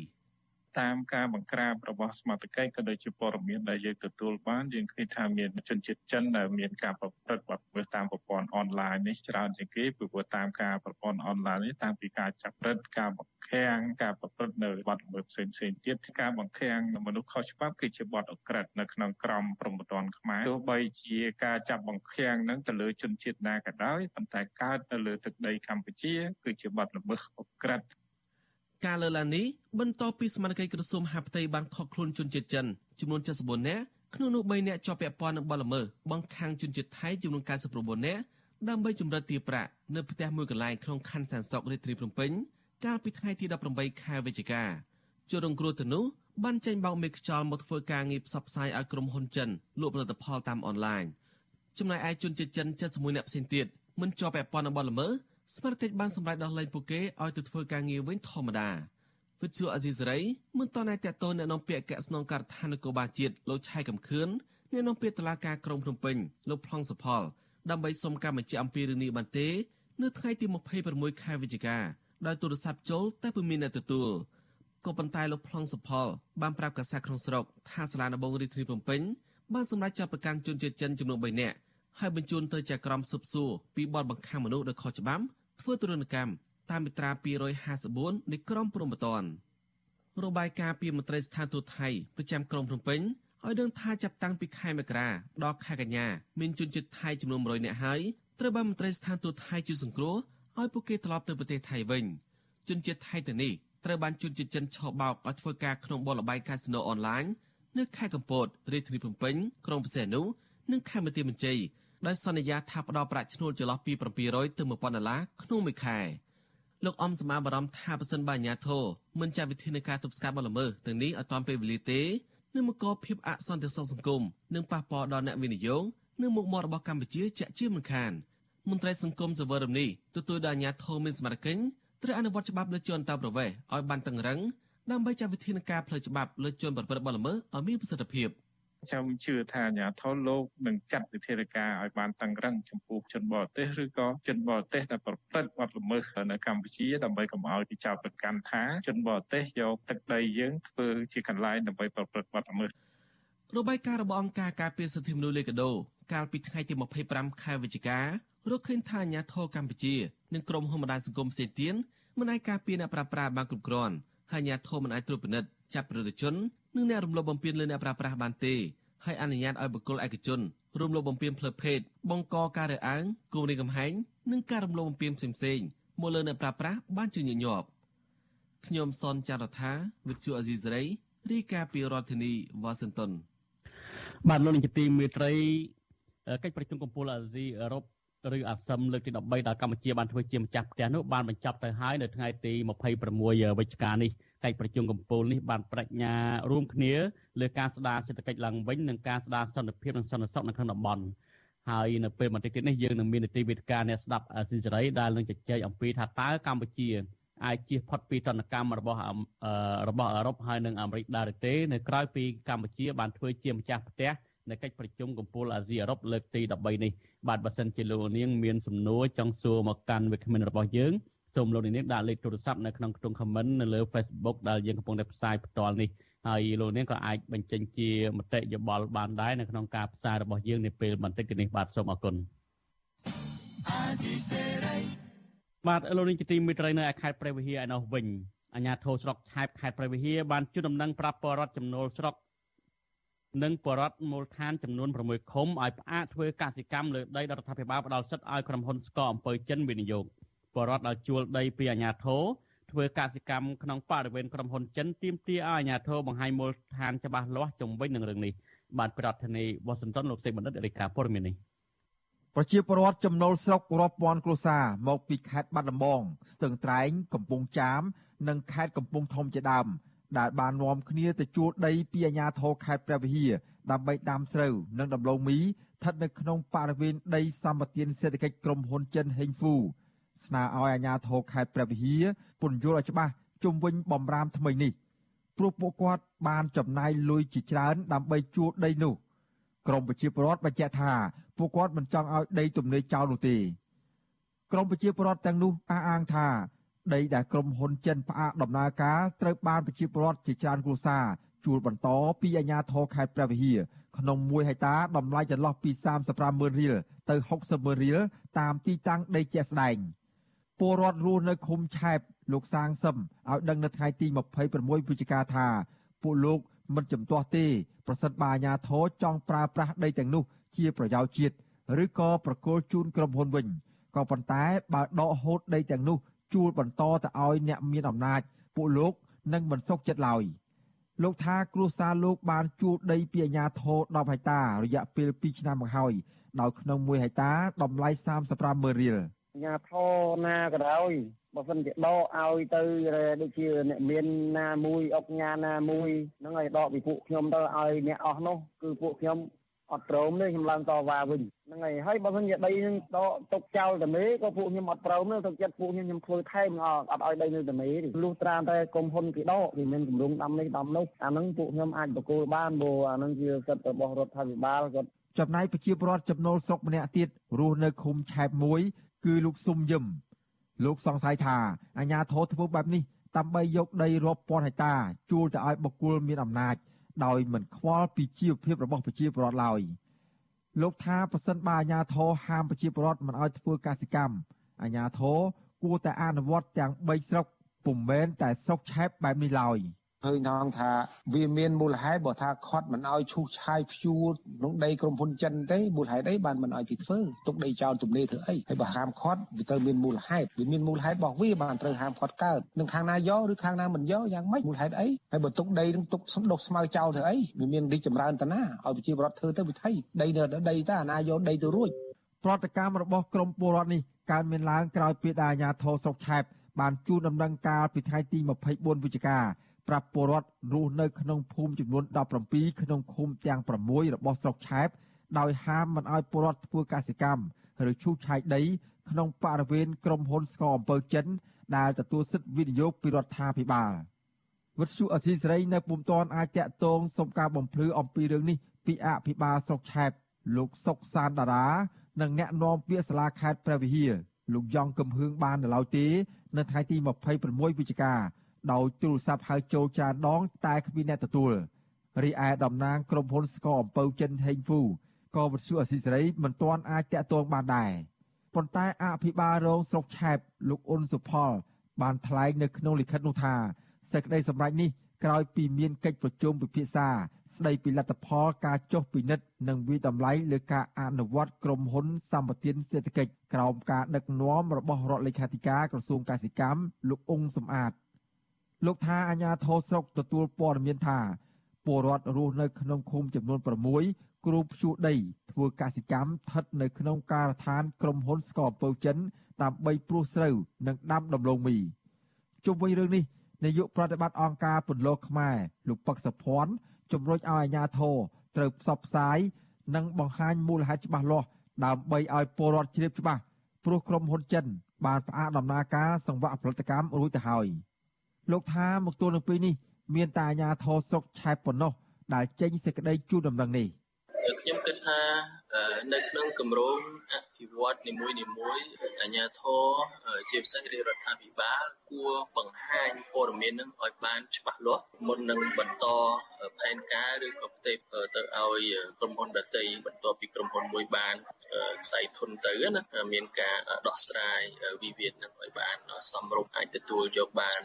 តាមការបង្ក្រាបរបស់សមាជិកក៏ដូចជាព័ត៌មានដែលយើងទទួលបានយើងឃើញថាមានជនជាតិចិនដែលមានការប្រព្រឹត្តបទល្មើសតាមប្រព័ន្ធអនឡាញនេះច្រើនជាងគេពីព្រោះតាមការប្រព័ន្ធអនឡាញនេះតាំងពីការចាប់រិតការបង្ខាំងការប្រព្រឹត្តនៅបទល្មើសផ្សេងផ្សេងទៀតការបង្ខាំងមនុស្សខុសច្បាប់គឺជាបទអក្រិតនៅក្នុងក្រមព្រហ្មទណ្ឌខ្មែរទោះបីជាការចាប់បង្ខាំងនឹងទៅលើជនជាតិណាក៏ដោយប៉ុន្តែកើតនៅលើទឹកដីកម្ពុជាគឺជាបទល្មើសអក្រិត ការលើកឡើងនេះបន្ទាប់ពីសមាជិកក្រសួងមហាផ្ទៃបានខកខ្លួនជនជាតិចិនចំនួន74នាក់ក្នុងនោះ3នាក់ជាប់ពាក់ព័ន្ធនឹងបទល្មើសបង្ខាំងជនជាតិថៃចំនួន99នាក់ដើម្បីចម្រិតទារប្រាក់នៅផ្ទះមួយកន្លែងក្នុងខណ្ឌសានសុករាជធានីភ្នំពេញកាលពីថ្ងៃទី18ខែវិច្ឆិកាជនរងគ្រោះទៅនោះបានចេញបោកមេខ្យល់មកធ្វើការងារផ្សព្វផ្សាយឲ្យក្រុមហ៊ុនចិនលក់ផលិតផលតាមអនឡាញចំណែកឯជនជាតិចិន71នាក់ផ្សេងទៀតមិនជាប់ពាក់ព័ន្ធនឹងបទល្មើស ស្មារតីបានសម្រេចដោះលែងពួកគេឲ្យទៅធ្វើការងារវិញធម្មតាវិទ្យុអេស៊ីសេរីមិនតន់តែតតនអ្នកនាំពាក្យកស្នងការដ្ឋាននគរបាលជាតិលោកឆៃកំខឿនអ្នកនាំពាក្យតុលាការក្រុងភ្នំពេញលោកប្លង់សុផល ដើម្បីសុំការបញ្ជាក់អំពីរឿងនេះបានទេ នៅថ្ងៃទី26ខែវិច្ឆិកាដោយទូរស័ព្ទចូលតែពុំមានអ្នកទទួលក៏ប៉ុន្តែលោកប្លង់សុផលបានប្រាប់កាសែតក្នុងស្រុកថាសាលាដំបងរាជធានីភ្នំពេញបានសម្រេចចាប់ប្រកាន់ជនជាតិចិនចំនួន3នាក់ហើយបញ្ជូនទៅចក្រមស៊ើបសួរពីបទបង្ខំមនុស្សដោយខុសច្បាប់ ធ្វើទរណកម្មតាមមាត្រា254នៃក្រមព្រហ្មទណ្ឌរបាយការណ៍ពីមន្ត្រីស្ថានទូតថៃប្រចាំក្រុងភ្នំពេញឲ្យដឹងថាចាប់តាំងពីខែមករាដល់ខែកញ្ញាមានជនជាតិថៃចំនួន100នាក់ហើយត្រូវបានមន្ត្រីស្ថានទូតថៃជួយសង្គ្រោះឲ្យពួកគេត្រឡប់ទៅប្រទេសថៃវិញជនជាតិថៃទៅនេះត្រូវបានជនជាតិចិនឆោបោកឲ្យធ្វើការក្នុងបលល្បែងកាស៊ីណូអនឡាញនៅខេត្តកំពតរាជធានីភ្នំពេញក្រុងបរសេនុនិងខេត្តបន្ទាយមានជ័យ ដោយសន្យាថាផ្ដល់ប្រាក់ឈ្នួលចន្លោះពី700ទៅ1000ដុល្លារក្នុងមួយខែលោកអំសមាបារម្ភថាប្រសិនបើអាជ្ញាធរមិនចាត់វិធានការទប់ស្កាត់បទល្មើសទាំងនេះឲ្យទាន់ពេលវេលាទេនឹងបង្កភាពអសន្តិសុខសង្គមនិងប៉ះពាល់ដល់អ្នកវិនិយោគនិងមុខមាត់របស់កម្ពុជាជាក់ជាមិនខានមន្ត្រីសង្គមសវរមនេះទទួលដល់អាជ្ញាធរមានសមត្ថកិច្ចត្រូវអនុវត្តច្បាប់លើជនតប្រវេសឲ្យបានតឹងរឹងដើម្បីចាត់វិធានការផ្លូវច្បាប់លើជនប្រព្រឹត្តបទល្មើសឲ្យមានប្រសិទ្ធភាព។ ខ្ញុំជឿថាអាជ្ញាធរលោកនឹងចាត់វិធានការឲ្យបានតឹងរឹងចំពោះជនបរទេសឬក៏ជនបរទេសដែលប្រព្រឹត្តបទល្មើសនៅកម្ពុជាដើម្បីកុំឲ្យគេចោទប្រកាន់ថាជនបរទេសយកទឹកដីយើងធ្វើជាកន្លែងដើម្បីប្រព្រឹត្តបទល្មើសរបាយការណ៍របស់អង្គការការពារសិទ្ធិមនុស្សលេកាដូកាលពីថ្ងៃទី25ខែវិច្ឆិការកឃើញថាអាញាធរកម្ពុជានិងក្រុមហ៊ុនបណ្ដាញសង្គមផ្សេងទៀតមិនអាចការពារអ្នកប្រាស្រ័យបានគ្រប់គ្រាន់ហើយអាញាធរមិនអាចត្រួតពិនិត្យចាប់ប្រជាជននិងអ្នករំលោភបំពានលើអ្នកប្រើប្រាស់បានទេ ហើយអនុញ្ញាតឲ្យបុគ្គលឯកជនរួមលោភបំពានផ្លូវភេទបង្កការរើសអើងគំរាមកំហែងនិងការរំលោភបំពានផ្សេងៗមកលើអ្នកប្រើប្រាស់បានជាញញប់ខ្ញុំសនចាររថាវិទ្យុអេស៊ីសរ៉ៃរាយការណ៍ពីរដ្ឋធានីវ៉ាស៊ីនតោនបាទលោកនាយកទីមេត្រីកិច្ចប្រជុំកំពូលអាស៊ីអឺរ៉ុបឬអាស៊ឹមលើកទី13ដែលកម្ពុជាបានធ្វើជាម្ចាស់ផ្ទះនោះបានបញ្ចប់ទៅហើយនៅថ្ងៃទី26វិច្ឆិកានេះ កិច្ចប្រជុំកំពូលនេះបានបដិញ្ញារួមគ្នាលើការស្ដារសេដ្ឋកិច្ចឡើងវិញនិងការស្ដារសន្តិភាពនិងសន្តិសុខនៅក្នុងតំបន់ហើយនៅពេលបន្តិចទៀតនេះយើងនឹងមាននីតិវិទ្យាអ្នកស្ដាប់អាស៊ីសេរីដែលនឹងជជែកអំពីថាតើកម្ពុជាអាចជៀសផុតពីទណ្ឌកម្មរបស់របស់អឺរ៉ុបហើយនិងអាមេរិកដែរទេនៅក្រៅពីកម្ពុជាបានធ្វើជាម្ចាស់ផ្ទះនៅកិច្ចប្រជុំកំពូលអាស៊ីអឺរ៉ុបលើកទី13នេះបាទបើសិនជាលោកនាងមានសំណួរចង់សួរមកកាន់វិក្កាមរបស់យើង សូមលោកនាងដាក់លេខទូរស័ព្ទនៅក្នុងខ្ទង់ comment នៅលើ Facebook ដែលយើងកំពុងតែផ្សាយផ្ទាល់នេះហើយលោកនាងក៏អាចបញ្ចេញជាមតិយោបល់បានដែរនៅក្នុងការផ្សាយរបស់យើងនាពេលបន្តិចនេះបាទសូមអរគុណបាទលោកនាងជាទីមេត្រីនៅឯខេត្តព្រះវិហារឯនោះវិញអាជ្ញាធរស្រុកឆែបខេត្តព្រះវិហារបានជូនដំណឹងប្រាប់បរដ្ឋចំណូលស្រុកនិងបរដ្ឋមូលដ្ឋានចំនួន6ឃុំឲ្យផ្អាកធ្វើកសិកម្មលើដីរដ្ឋាភិបាលផ្ដាល់សិទ្ធិឲ្យក្រុមហ៊ុនស្ករអំពើចិនវិនិយោគ បរដ្ឋដែលជួលដីពីអាជ្ញាធរធ្វើកសិកម្មក្នុងបរិវេណក្រុមហ៊ុនចិនទាមទារឲ្យអាជ្ញាធរបង្ហាញមូលដ្ឋានច្បាស់លាស់ជំវិញនឹងរឿងនេះបាទប្រធានាធិបតីវ៉ាស៊ីនតោនលោកសេបណ្ឌិតរាយការណ៍ព័ត៌មាននេះប្រជាពលរដ្ឋចំណូលស្រុករាប់ពាន់គ្រួសារមកពីខេត្តបាត់ដំបង ស្ទឹងត្រែង កំពង់ចាម និងខេត្តកំពង់ធំជាដើមដែលបាននាំគ្នាទៅជួលដីពីអាជ្ញាធរខេត្តព្រះវិហារដើម្បីដាំស្រូវនិងដំឡូងមីស្ថិតនៅក្នុងបរិវេណដីសម្បត្តិសេដ្ឋកិច្ចក្រុមហ៊ុនចិនហេងហ្វូ ស្នើឲ្យអាជ្ញាធរខេត្តព្រះវិហារពន្យល់ឲ្យច្បាស់ជុំវិញបំរាមថ្មីនេះព្រោះពួកគាត់បានចំណាយលុយជាច្រើន ដើម្បីជួលដីនោះក្រមប្រជាពលរដ្ឋបញ្ជាក់ថាពួកគាត់មិនចង់ឲ្យដីទំនេរចោលនោះទេក្រមប្រជាពលរដ្ឋទាំងនោះអះអាងថាដីដែលក្រុមហ៊ុនចិនផ្អាកដំណើរការត្រូវបានប្រជាពលរដ្ឋជាច្រើនគ្រួសារជួលបន្តពីអាជ្ញាធរខេត្តព្រះវិហារក្នុង1ហិកតាតម្លៃចន្លោះពី35ម៉ឺនរៀលទៅ60ម៉ឺនរៀលតាមទីតាំងដីជាក់ស្ដែង។ ពលរដ្ឋរស់នៅឃុំឆែបលោកសាងសឹមឲ្យដឹងនៅថ្ងៃទី26វិច្ឆិកាថាពួកលោកមិនចំទាស់ទេ ប្រសិនបើអាជ្ញាធរចង់ប្រើប្រាស់ដីទាំងនោះ ជាប្រយោជន៍ជាតិឬក៏ប្រគល់ជូនក្រុមហ៊ុនវិញក៏ប៉ុន្តែបើដកហូតដីទាំងនោះជួលបន្តទៅឲ្យអ្នកមានអំណាចពួកលោកនឹងមិនសុខចិត្តឡើយលោកថាគ្រួសារលោកបានជួលដីពីអាជ្ញាធរ10ហិកតារយៈពេល2ឆ្នាំមកហើយដោយក្នុង1ហិកតាតម្លៃ35ម៉ឺនរៀលអាជ្ញាធរណាក៏ដោយបើសិនជាដកឲ្យទៅដូចជាអ្នកមានណាមួយអុកញ៉ាណាមួយហ្នឹងឲ្យដកពីពួកខ្ញុំទៅឲ្យអ្នកអស់នោះគឺពួកខ្ញុំអត់ព្រមទេខ្ញុំឡើងតវ៉ាវិញហ្នឹងហើយហើយបើមិនជាដីនឹងដកទុកចោលតែមេក៏ពួកខ្ញុំអត់ព្រមទេទុកចិត្តពួកខ្ញុំខ្ញុំធ្វើថែមអត់ឲ្យដីនៅតែមេទេលុះត្រាតែកុំហ៊ុនគេដកវាមានគម្រោងដាំនេះដាំនោះអាហ្នឹងពួកខ្ញុំអាចបកគោលបានព្រោះអាហ្នឹងជាសិទ្ធិរបស់រដ្ឋាភិបាលគាត់ចំណែកប្រជាពលរដ្ឋចំណូលស្រុកម្នាក់ទៀតរស់នៅឃុំឆែបមួយ គឺលោកស៊ុំយឹមលោកសង្ស័យថាអាញាធរធ្វើបែបនេះដើម្បីយកដីរាប់ពាន់ហិកតាជួលទៅឲ្យបុគ្គលមានអំណាច ដោយមិនខ្វល់ពីជីវភាពរបស់ប្រជាពលរដ្ឋឡើយលោកថាប្រសិនបើអាជ្ញាធរហាមប្រជាពលរដ្ឋមិនឲ្យធ្វើកសិកម្មអាជ្ញាធរគួរតែអនុវត្តទាំង3ស្រុកពុំមែនតែស្រុកឆែបបែបនេះឡើយ។ ឃើញថងថាវាមានមូលហេតុបើថាខាត់មិនឲ្យឈូសឆាយព្យួរក្នុងដីក្រុមហ៊ុនចិនទេមូលហេតុអីបានមិនឲ្យទីធ្វើទុកដីចោលទំនេរធ្វើអីហើយបើហាមខាត់វាត្រូវមានមូលហេតុវាមានមូលហេតុរបស់វាបានត្រូវហាមខាត់កើតនឹងខាងណាយកឬខាងណាមិនយកយ៉ាងម៉េចមូលហេតុអីហើយបើទុកដីនឹងទុកសំដុកស្មៅចោលធ្វើអីវាមានរីកចម្រើនតាណាឲ្យប្រជាពលរដ្ឋធ្វើទៅវិធីដីនៅដីតាអាណាយកដីទៅរួចប្រតិកម្មរបស់ក្រមពលរដ្ឋនេះកើតមានឡើងក្រោយពីដែលអាជ្ញាធរស្រុកឆែបបានជួនដំណឹងការពីថ្ងៃទី24វិច្ឆិកា ប្រាប់ពលរដ្ឋរស់នៅក្នុងភូមិចំនួន17ក្នុងឃុំទាំង6របស់ស្រុកឆែបដោយហាមមិនឲ្យពលរដ្ឋធ្វើកសិកម្មឬឈូសឆាយដី ក្នុងបរិវេណក្រុមហ៊ុនស្ករអំពើចិន ដែលទទួលសិទ្ធិវិនិយោគពីរដ្ឋាភិបាលវិទ្យុអសីសេរីនៅពុំទាន់អាចតាក់ទងសុំការបំភ្លឺអំពីរឿងនេះពីអភិបាលស្រុកឆែបលោកសុកសានតារា និងអ្នកនាំពាក្យសាលាខេត្តព្រះវិហារលោកយ៉ងកំហឿងបាននៅឡើយទេ នៅថ្ងៃទី26វិច្ឆិកា ដោយទូរស័ព្ទហៅចូលច្រើនដង តែគ្មានអ្នកទទួលរីឯតំណាងក្រុមហ៊ុនស្ករអំពៅចិនហេងហ្វូក៏វិទ្យុអស៊ីសេរីមិនទាន់អាចតាក់ទងបានដែរប៉ុន្តែអភិបាលរងស្រុកឆែបលោកអ៊ុនសុផល បានថ្លែងនៅក្នុងលិខិតនោះថាសេចក្តីសម្រេចនេះក្រោយពីមានកិច្ចប្រជុំពិភាក្សាស្ដីពីលទ្ធផលការចុះពិនិត្យនិងវិតម្លៃលើការអនុវត្តក្រុមហ៊ុនសម្បទានសេដ្ឋកិច្ចក្រោមការដឹកនាំរបស់រដ្ឋលេខាធិការក្រសួងកសិកម្មលោកអ៊ុងសំអាត លោកថាអាញាធរស្រុកទទួលព័ត៌មានថាពលរដ្ឋរស់នៅក្នុងឃុំចំនួន6គ្រូភ្ជួរដីធ្វើកសិកម្មស្ថិតនៅក្នុងការដ្ឋានក្រុមហ៊ុនស្ករពៅចិនដើម្បីព្រួសស្រូវនិងដាំដំឡូងមីជុំវិញរឿងនេះនាយកប្រតិបត្តិអង្គការពន្លកខ្មែរលោកពឹកសុភ័ណ្ឌជំរុញឲ្យអាជ្ញាធរត្រូវផ្សព្វផ្សាយនិងបង្ហាញមូលហេតុច្បាស់លាស់ដើម្បីឲ្យពលរដ្ឋជ្រាបច្បាស់ព្រោះក្រុមហ៊ុនចិនបានផ្អាកដំណើរការសង្វាក់ផលិតកម្មរួចទៅហើយ។ លោកថាមកទល់នឹងពេលនេះមានតែអាជ្ញាធរស្រុកឆែបប៉ុណ្ណោះដែលចេញសេចក្តីជូនដំណឹងនេះខ្ញុំគិតថា នៅក្នុងគម្រោងអភិវឌ្ឍនីមួយនីមួយអាជ្ញាធរជាពិសេសរាជរដ្ឋាភិបាលគួរបង្ហាញព័ត៌មាននឹងឲ្យបានច្បាស់លាស់មុននឹងបន្តផែនការឬក៏ផ្ទេរទៅឲ្យក្រុមហ៊ុនដទៃបន្ទាប់ពីក្រុមហ៊ុនមួយបានខ្សែធនទៅណាមានការដោះស្រាយវិវាទនឹងឲ្យបានសមរម្យអាចទទួលយកបាន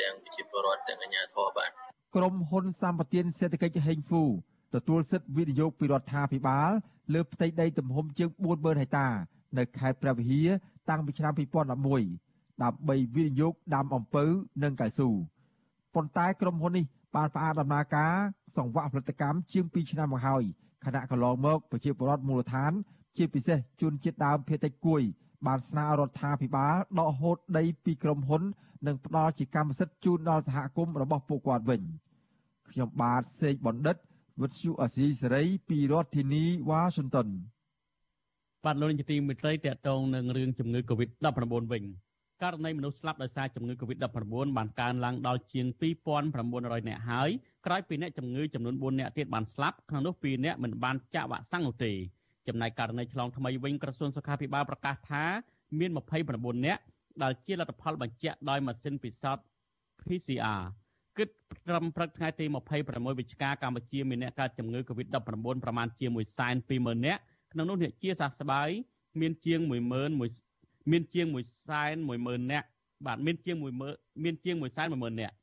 ទាំងប្រជាពលរដ្ឋទាំងអាជ្ញាធរបានក្រុមហ៊ុនសម្បទានសេដ្ឋកិច្ចហេងហ្វូទទួលសិទ្ធិវិនិយោគពីរដ្ឋាភិបាល លើផ្ទៃដីទំហំជាង40000ហិកតា នៅខេត្តព្រះវិហារតាំងពីឆ្នាំ2011ដើម្បីវិនិយោគដាំអំពៅនិងកៅស៊ូប៉ុន្តែក្រុមហ៊ុននេះបានផ្អាកដំណើរការសង្វាក់ផលិតកម្មជាង2ឆ្នាំមកហើយខណៈកន្លងមកប្រជាពលរដ្ឋមូលដ្ឋាន ជាពិសេសជនជាតិដើមភាគតិចគួយ បានស្នើរដ្ឋាភិបាលដកហូតដីពីក្រុមហ៊ុន និងផ្ដល់ជាកម្មសិទ្ធិជូនដល់សហគមន៍របស់ពួកគាត់វិញខ្ញុំបាទសេកបណ្ឌិត វិទ្យុអាស៊ីសេរីពីរដ្ឋធានីវ៉ាស៊ីនតោនបាទលោកនាយកទីមេត្រីតកតងនឹងរឿងជំងឺ Covid-19 វិញករណីមនុស្សស្លាប់ដោយសារជំងឺ Covid-19 បានកើនឡើងដល់ជាង2900នាក់ហើយក្រោយពីអ្នកជំងឺចំនួន4នាក់ទៀតបានស្លាប់ក្នុងនោះ2នាក់មិនបានចាក់វ៉ាក់សាំងនោះទេចំណែកករណីឆ្លងថ្មីវិញក្រសួងសុខាភិបាលប្រកាសថាមាន29នាក់ដែលជាលទ្ធផលបញ្ជាក់ដោយម៉ាស៊ីនពិសោធន៍ PCR គិតត្រឹមព្រឹកថ្ងៃទី26វិច្ឆិកាកម្ពុជាមានអ្នកកើតជំងឺ Covid-19 ប្រមាណជា120,000នាក់ក្នុងនោះអ្នកជាសះស្បើយមានជាង110,000មានជាង110,000នាក់បាទមានជាង10000មានជាង110,000នាក់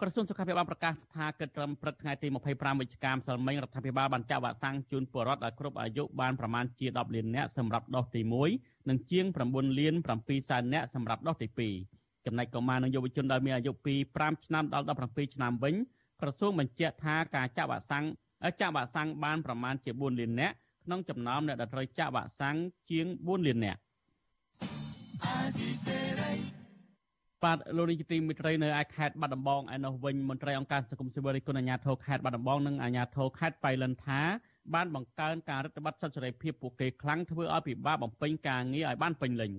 ក្រសួងសុខាភិបាលប្រកាសថាគិតត្រឹមព្រឹកថ្ងៃទី25វិច្ឆិកាម្សិលមិញរដ្ឋាភិបាលបានចាក់វ៉ាក់សាំងជូនពលរដ្ឋដែលគ្រប់អាយុបានប្រមាណជា10លាននាក់សម្រាប់ដូសទី1និងជាង9លាន7សែននាក់សម្រាប់ដូសទី2 ចំណែកកុមារនិងយុវជនដែលមានអាយុពី5ឆ្នាំដល់17ឆ្នាំវិញក្រសួងបញ្ជាក់ថាការចាក់វ៉ាក់សាំងចាក់វ៉ាក់សាំងបានប្រមាណជា4លាននាក់ក្នុងចំណោមអ្នកដែលត្រូវចាក់វ៉ាក់សាំងជាង4លាននាក់បាទលោកនាយកទីមិត្តរីនៅឯខេត្តបាត់ដំបងឯនោះវិញមន្ត្រីអង្គការសង្គមស៊ីវិលរិះគន់អាជ្ញាធរខេត្តបាត់ដំបងនិងអាជ្ញាធរខេត្តបៃលិនថាបានបង្កើនការរដ្ឋបတ်សិទ្ធិសេរីភាពពួកគេខ្លាំងធ្វើឲ្យពិបាកបំពេញការងារឲ្យបានពេញលេញ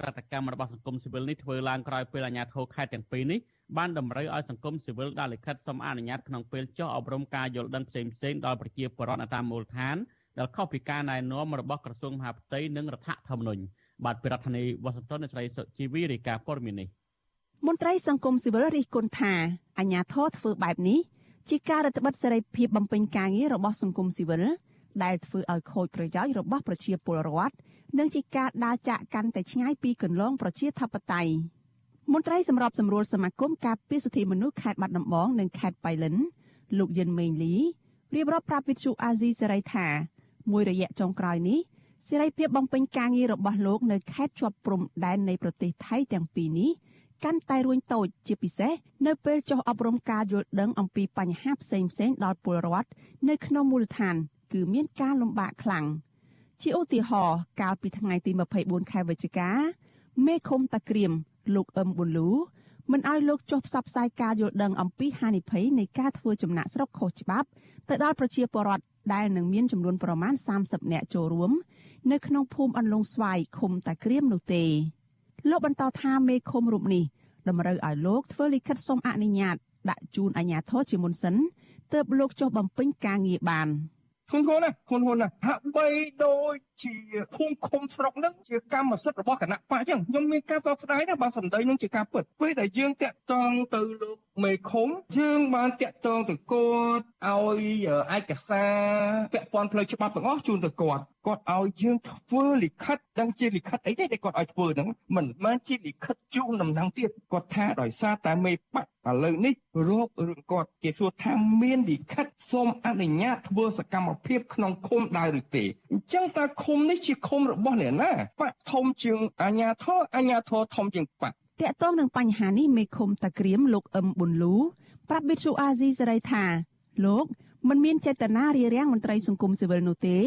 ក្រតកម្មរបស់សង្គមស៊ីវិលនេះធ្វើឡើងក្រោយពេលអាជ្ញាធរខេត្តទាំងពីរនេះបានតម្រូវឲ្យសង្គមស៊ីវិលដាក់លិខិតសុំអនុញ្ញាតក្នុងពេលចុះអប់រំការយល់ដឹងផ្សេងៗដល់ប្រជាពលរដ្ឋនៅតាមមូលដ្ឋានដែលខុសពីការណែនាំរបស់ក្រសួងមហាផ្ទៃនិងរដ្ឋធម្មនុញ្ញបាទពីរដ្ឋធានីវ៉ាស៊ីនតោនអ្នកស្រីសុជីវីរាយការណ៍ព័ត៌មាននេះមន្ត្រីសង្គមស៊ីវិលរិះគន់ថាអាញាធរធ្វើបែបនេះជាការរដ្ឋបិទសេរីភាពបំពេញការងាររបស់សង្គមស៊ីវិលដែលធ្វើឲ្យខូចប្រយោជន៍របស់ប្រជាពលរដ្ឋ និងជាការដើរចាក់កាន់តែឆ្ងាយពីគន្លងប្រជាធិបតេយ្យមន្ត្រីសម្របសម្រួលសមាគមការពារសិទ្ធិមនុស្សខេត្តបាត់ដំបងនិងខេត្តបៃលិនលោកយិនមេងលីរៀបរាប់ប្រាប់វិទ្យុអាស៊ីសេរីថាមួយរយៈចុងក្រោយនេះសេរីភាពបំពេញការងាររបស់លោកនៅខេត្តជាប់ព្រំដែននៃប្រទេសថៃទាំងពីរនេះកាន់តែរួញតូចជាពិសេសនៅពេលចុះអប់រំការយល់ដឹងអំពីបញ្ហាផ្សេងៗដល់ពលរដ្ឋនៅក្នុងមូលដ្ឋាន គឺមានការលំបាកខ្លាំង ជាឧទាហរណ៍កាលពីថ្ងៃទី24ខែវិច្ឆិកាមេឃុំតាក្រៀមលោកអឹមប៊ុនលូមិនឲ្យលោកចុះផ្សព្វផ្សាយការយល់ដឹងអំពីហានិភ័យនៃការធ្វើចំណាក់ស្រុកខុសច្បាប់ទៅដល់ប្រជាពលរដ្ឋដែលនឹងមានចំនួនប្រមាណ30នាក់ចូលរួម នៅក្នុងភូមិអន្លង់ស្វាយឃុំតាក្រៀមនោះទេលោកបន្តថាមេឃុំរូបនេះតម្រូវឲ្យលោកធ្វើលិខិតសុំអនុញ្ញាតដាក់ជូនអាជ្ញាធរជាមុនសិនទើបលោកចុះបំពេញការងារបាន ធ្ងន់ធ្ងរណាស់ធ្ងន់ធ្ងរណាស់ហាក់បីដូចជាភូមិឃុំស្រុកនឹងជាកម្មសិទ្ធិរបស់គណៈបកអញ្ចឹងខ្ញុំមានការសោកស្ដាយណាស់បើសម្ដីនឹងជាការពិតពេលដែលយើងតាក់ទងទៅលោក មេឃុំយើងបានតាក់ទងទៅគាត់ឲ្យឯកសារពាក់ព័ន្ធផ្លូវច្បាប់ទាំងអស់ជូនទៅគាត់គាត់ឲ្យយើងធ្វើលិខិតដឹងជាលិខិតអីទេដែលគាត់ឲ្យធ្វើហ្នឹងមិនមែនជាលិខិតជូនដំណឹងទៀតគាត់ថាដោយសារតែមេបកឥឡូវនេះរោគរឿងគាត់គេសួរថាមានលិខិតសូមអនុញ្ញាតធ្វើសកម្មភាពក្នុងឃុំដែរឬទេអញ្ចឹងតើឃុំនេះជាឃុំរបស់អ្នកណាបកធំជាងអាញាធរអាញាធរធំជាងបក តកតងនឹងបញ្ហានេះមេឃុំតាក្រៀមលោកអឹមប៊ុនលូប្រាប់ប៊ីតស៊ូអាស៊ីសេរីថាលោកមិនមានចេតនារារាំងមន្ត្រីសង្គមស៊ីវិលនោះទេ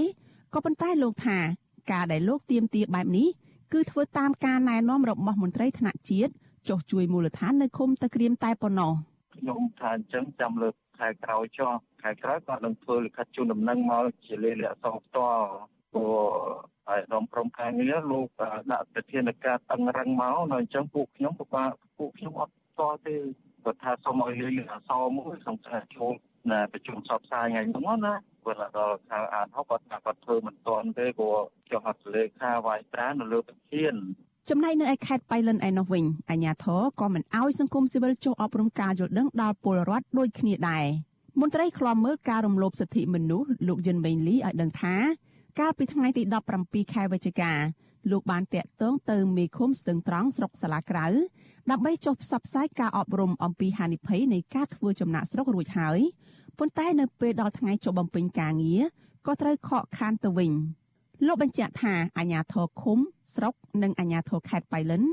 ក៏ប៉ុន្តែលោកថា ការដែលលោកទៀមទាបែបនេះគឺធ្វើតាមការណែនាំរបស់មន្ត្រីថ្នាក់ជាតិចុះជួយមូលដ្ឋាននៅឃុំតាក្រៀមតែប៉ុណ្ណោះខ្ញុំថាអញ្ចឹងចាំលើកខែក្រោយចុះខែក្រោយគាត់នឹងធ្វើលិខិតជូនដំណឹងមកជាលេខអក្សរផ្ទាល់ព្រោះ ហើយរំព្រមការងារលោកដាក់ប្រធានការតឹងរឹងមកនៅអញ្ចឹងពួកខ្ញុំពិបាកពួកខ្ញុំអត់តទេគាត់ថាសូមឲ្យលឺអសរមួយក្នុងការចូលណាប្រជុំសពផ្សាយថ្ងៃហ្នឹងណាគាត់ដល់ខាងអានហុកគាត់ថាគាត់ធ្វើមិនទាន់ទេព្រោះចុះហត្ថលេខាវាយត្រានៅលើប្រធានចំណែកនៅឯខេត្តបៃលិនឯនោះវិញអាជ្ញាធរក៏មិនអោយសង្គមស៊ីវិលចុះអប់រំការយល់ដឹងដល់ពលរដ្ឋដូចគ្នាដែរមន្ត្រីខ្លំមើលការរំលោភសិទ្ធិមនុស្សលោកយិនមេងលីឲ្យដឹងថា កាលពីថ្ងៃទី17ខែវិច្ឆិកាលោកបានតាក់ទងទៅមេឃុំស្ទឹងត្រង់ស្រុកសាឡាក្រៅដើម្បីចុះផ្សព្វផ្សាយការអប់រំអំពីហានិភ័យនៃការធ្វើចំណាក់ស្រុករួចហើយប៉ុន្តែនៅពេលដល់ថ្ងៃចុះបំពេញការងារក៏ត្រូវខកខានទៅវិញលោកបញ្ជាក់ថាអាជ្ញាធរឃុំស្រុកនិងអាជ្ញាធរខេត្តបៃលិន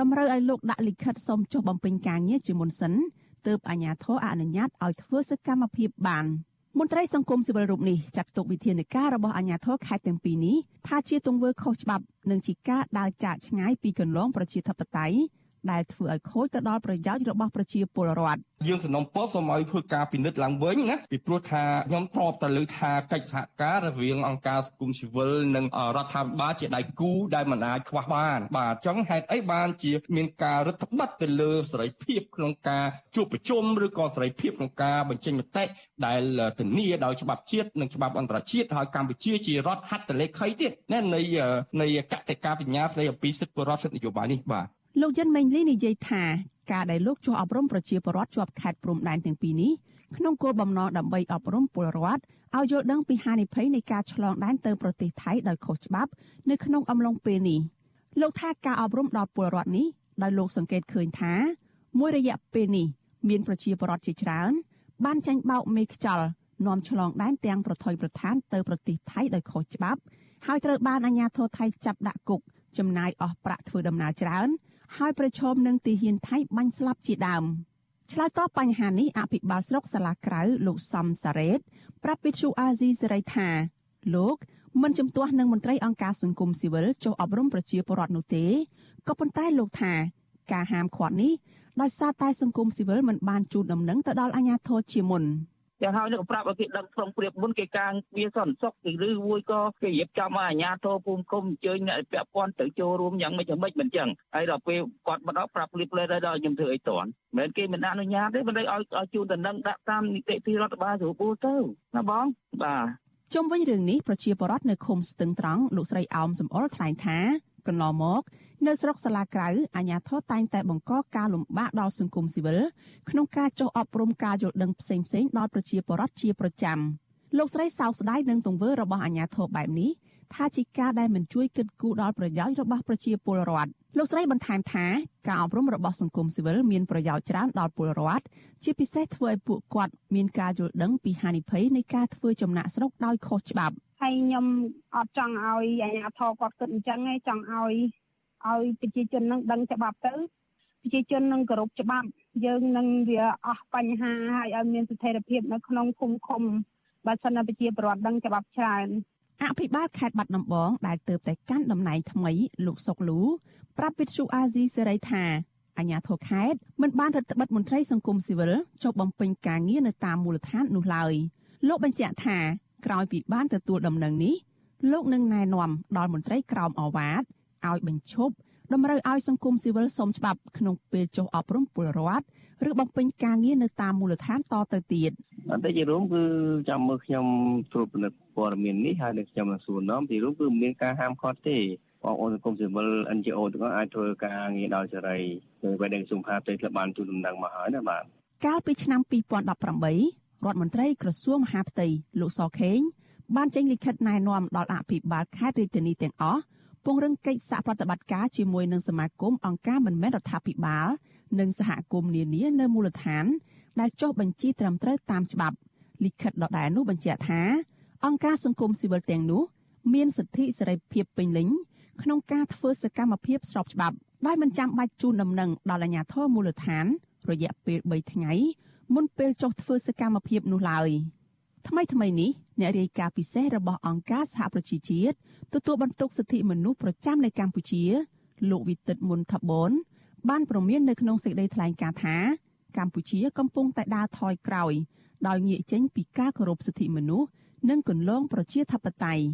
តម្រូវឲ្យលោកដាក់លិខិតសុំចុះបំពេញការងារជាមុនសិនទើបអាជ្ញាធរអនុញ្ញាតឲ្យធ្វើសកម្មភាពបាន។ មន្ត្រីសង្គមស៊ីវិលរូបនេះចាត់ទុកវិធានការរបស់អាជ្ញាធរខេត្តទាំងពីរនេះថាជាទង្វើខុសច្បាប់និងជាការដើរចាកឆ្ងាយពីគន្លងប្រជាធិបតេយ្យ ដែលធ្វើឲ្យខូចទៅដល់ប្រយោជន៍របស់ប្រជាពលរដ្ឋយើងសំណពរសូមឲ្យធ្វើការពិនិត្យឡើងវិញណាពីព្រោះថាខ្ញុំធ្លាប់តែលើថាកិច្ចសហការរវាងអង្គការសង្គមស៊ីវិលនិងរដ្ឋាភិបាលជាដៃគូដែលមិនអាចខ្វះបាន បាទអញ្ចឹងហេតុអីបានជាមានការរដ្ឋបတ်ទៅលើសេរីភាពក្នុងការជួបប្រជុំឬក៏សេរីភាពក្នុងការបញ្ចេញមតិដែលធានាដោយច្បាប់ជាតិនិងច្បាប់អន្តរជាតិហើយកម្ពុជាជារដ្ឋហត្ថលេខីទៀតណានៃនៃកតិកាសញ្ញាស្តីអំពីសិទ្ធិពលរដ្ឋសិទ្ធិនយោបាយនេះបាទ លោកយិនមេងលីនិយាយថាការដែលលោកចុះអប់រំប្រជាពលរដ្ឋជាប់ខេត្តព្រំដែនទាំងពីរនេះក្នុងគោលបំណងដើម្បីអប់រំពលរដ្ឋឲ្យយល់ដឹងពីហានិភ័យនៃការឆ្លងដែនទៅប្រទេសថៃដោយខុសច្បាប់ នៅក្នុងអំឡុងពេលនេះលោកថាការអប់រំដល់ពលរដ្ឋនេះដោយលោកសង្កេតឃើញថា មួយរយៈពេលនេះមានប្រជាពលរដ្ឋជាច្រើន បានចាញ់បោកមេខ្យល់នាំឆ្លងដែនទាំងប្រថុយប្រឋានទៅប្រទេសថៃដោយខុសច្បាប់ ហើយត្រូវបានអាជ្ញាធរថៃចាប់ដាក់គុកចំណាយអស់ប្រាក់ធ្វើដំណើរច្រើន ហើយប្រឈមនឹងទីហ៊ានថៃបាញ់ស្លាប់ជាដើមឆ្លើយតបបញ្ហានេះអភិបាលស្រុកសាលាក្រៅលោកសំសារ៉េតប្រាប់វិទ្យុអាស៊ីសេរីថាលោកមិនជំទាស់នឹងមន្ត្រីអង្គការសង្គមស៊ីវិលចុះអប់រំប្រជាពលរដ្ឋនោះទេក៏ប៉ុន្តែលោកថាការហាមឃាត់នេះដោយសារតែសង្គមស៊ីវិលមិនបានជូនដំណឹងទៅដល់អាជ្ញាធរជាមុន យ៉ាងហើយនឹងប្រាប់ឲ្យគេដឹងក្នុងព្រៀបមុនគេការវាសន្តិសុខឬមួយក៏គេរៀបចំឲ្យអាជ្ញាធរភូមិគុំអញ្ជើញអ្នកពាក់ព័ន្ធទៅចូលរួមយ៉ាងម៉េចយ៉ាងម៉េចមិនចឹងហើយដល់ពេលគាត់មកដល់ប្រាប់ព្រៀបផ្លេដល់ខ្ញុំធ្វើអីតន់មិនគេមិនអនុញ្ញាតទេមិនឲ្យឲ្យជូនដំណឹងដាក់តាមនីតិវិធីរដ្ឋបាលស្រួលទៅណាបងបាទជុំវិញរឿងនេះប្រជាពលរដ្ឋនៅឃុំស្ទឹងត្រង់លោកស្រីអោមសំអល់ថ្លែងថាកន្លងមក នៅស្រុកសាលាក្រៅអាជ្ញាធរតែងតែបង្កការលំបាកដល់សង្គមស៊ីវិលក្នុងការចុះអប់រំការយល់ដឹងផ្សេងៗដល់ប្រជាពលរដ្ឋជាប្រចាំលោកស្រីសោកស្ដាយនឹងទង្វើរបស់អាជ្ញាធរបែបនេះថាជាការដែលមិនជួយគិតគូរដល់ប្រយោជន៍របស់ប្រជាពលរដ្ឋលោកស្រីបន្ថែមថាការអប់រំរបស់សង្គមស៊ីវិលមានប្រយោជន៍ច្រើនដល់ពលរដ្ឋជាពិសេសធ្វើឲ្យពួកគាត់មានការយល់ដឹងពីហានិភ័យនៃការធ្វើចំណាក់ស្រុកដោយខុសច្បាប់ហើយខ្ញុំអត់ចង់ឲ្យអាជ្ញាធរគាត់គិតអញ្ចឹងទេចង់ឲ្យ ឲ្យប្រជាជននឹងដឹងច្បាប់ទៅប្រជាជននឹងគោរពច្បាប់យើងនឹងវាអស់បញ្ហាហើយឲ្យមានស្ថិរភាពនៅក្នុងភូមិឃុំបើសិនណាប្រជាពលរដ្ឋដឹងច្បាប់ច្រើនអភិបាលខេត្តបាត់ដំបងដែលទៅតែកាន់តំណែងថ្មីលោកសុកលូប្រាប់វិទ្យុអាស៊ីសេរីថាអាញាធរខេត្តមិនបានរដ្ឋបិទមន្ត្រីសង្គមស៊ីវិលចុះបំពេញការងារនៅតាមមូលដ្ឋាននោះឡើយលោកបញ្ជាក់ថាក្រោយពីបានទទួលដំណឹងនេះលោកនឹងណែនាំដល់មន្ត្រីក្រមអវ៉ាត ឲ្យបញ្ឈប់តម្រូវឲ្យសង្គមស៊ីវិលសុំច្បាប់ក្នុងពេលចុះអប់រំពលរដ្ឋឬបំពេញការងារនៅតាមមូលដ្ឋានតទៅទៀតអន្តរជាតិរួមគឺចាំមើលខ្ញុំត្រួតពិនិត្យព័ត៌មាននេះហើយនឹងខ្ញុំនឹងសួរនាំទីរួមគឺមានការហាមឃាត់ទេបងប្អូនសង្គមស៊ីវិល NGO ទាំងអស់អាចធ្វើការងារដោយសេរីដោយបែបដែលក្រសួងមហាផ្ទៃធ្លាប់បានទូលដំណឹងមកហើយណាបាទកាលពីឆ្នាំ2018រដ្ឋមន្ត្រីក្រសួងមហាផ្ទៃលោកសខេងបានចេញលិខិតណែនាំដល់អភិបាលខេត្តរាជធានីទាំងអស់ ពង្រឹងកិច្ចសហប្រតិបត្តិការជាមួយនឹងសមាគមអង្គការមិនមែនរដ្ឋាភិបាល និងសហគមន៍នានានៅមូលដ្ឋាន ដែលចុះបញ្ជីត្រឹមត្រូវតាមច្បាប់លិខិតដដែលនោះបញ្ជាក់ថាអង្គការសង្គមស៊ីវិលទាំងនោះមានសិទ្ធិសេរីភាពពេញលេញក្នុងការធ្វើសកម្មភាពស្របច្បាប់ដោយមិនចាំបាច់ជូនដំណឹងដល់អាជ្ញាធរមូលដ្ឋាន រយៈពេល3ថ្ងៃមុនពេលចុះធ្វើសកម្មភាពនោះឡើយថ្មីថ្មីនេះអ្នករាយការណ៍ពិសេសរបស់អង្គការសហប្រជាជាតិ ទទួលបន្ទុកសិទ្ធិមនុស្សប្រចាំនៅកម្ពុជា លោកវិទិតមុនថាបនបានប្រមាននៅក្នុងសេចក្តីថ្លែងការណ៍ថាកម្ពុជាកំពុងតែដើរថយក្រោយ ដោយងាកចេញពីការគោរពសិទ្ធិមនុស្សនិងគន្លងប្រជាធិបតេយ្យ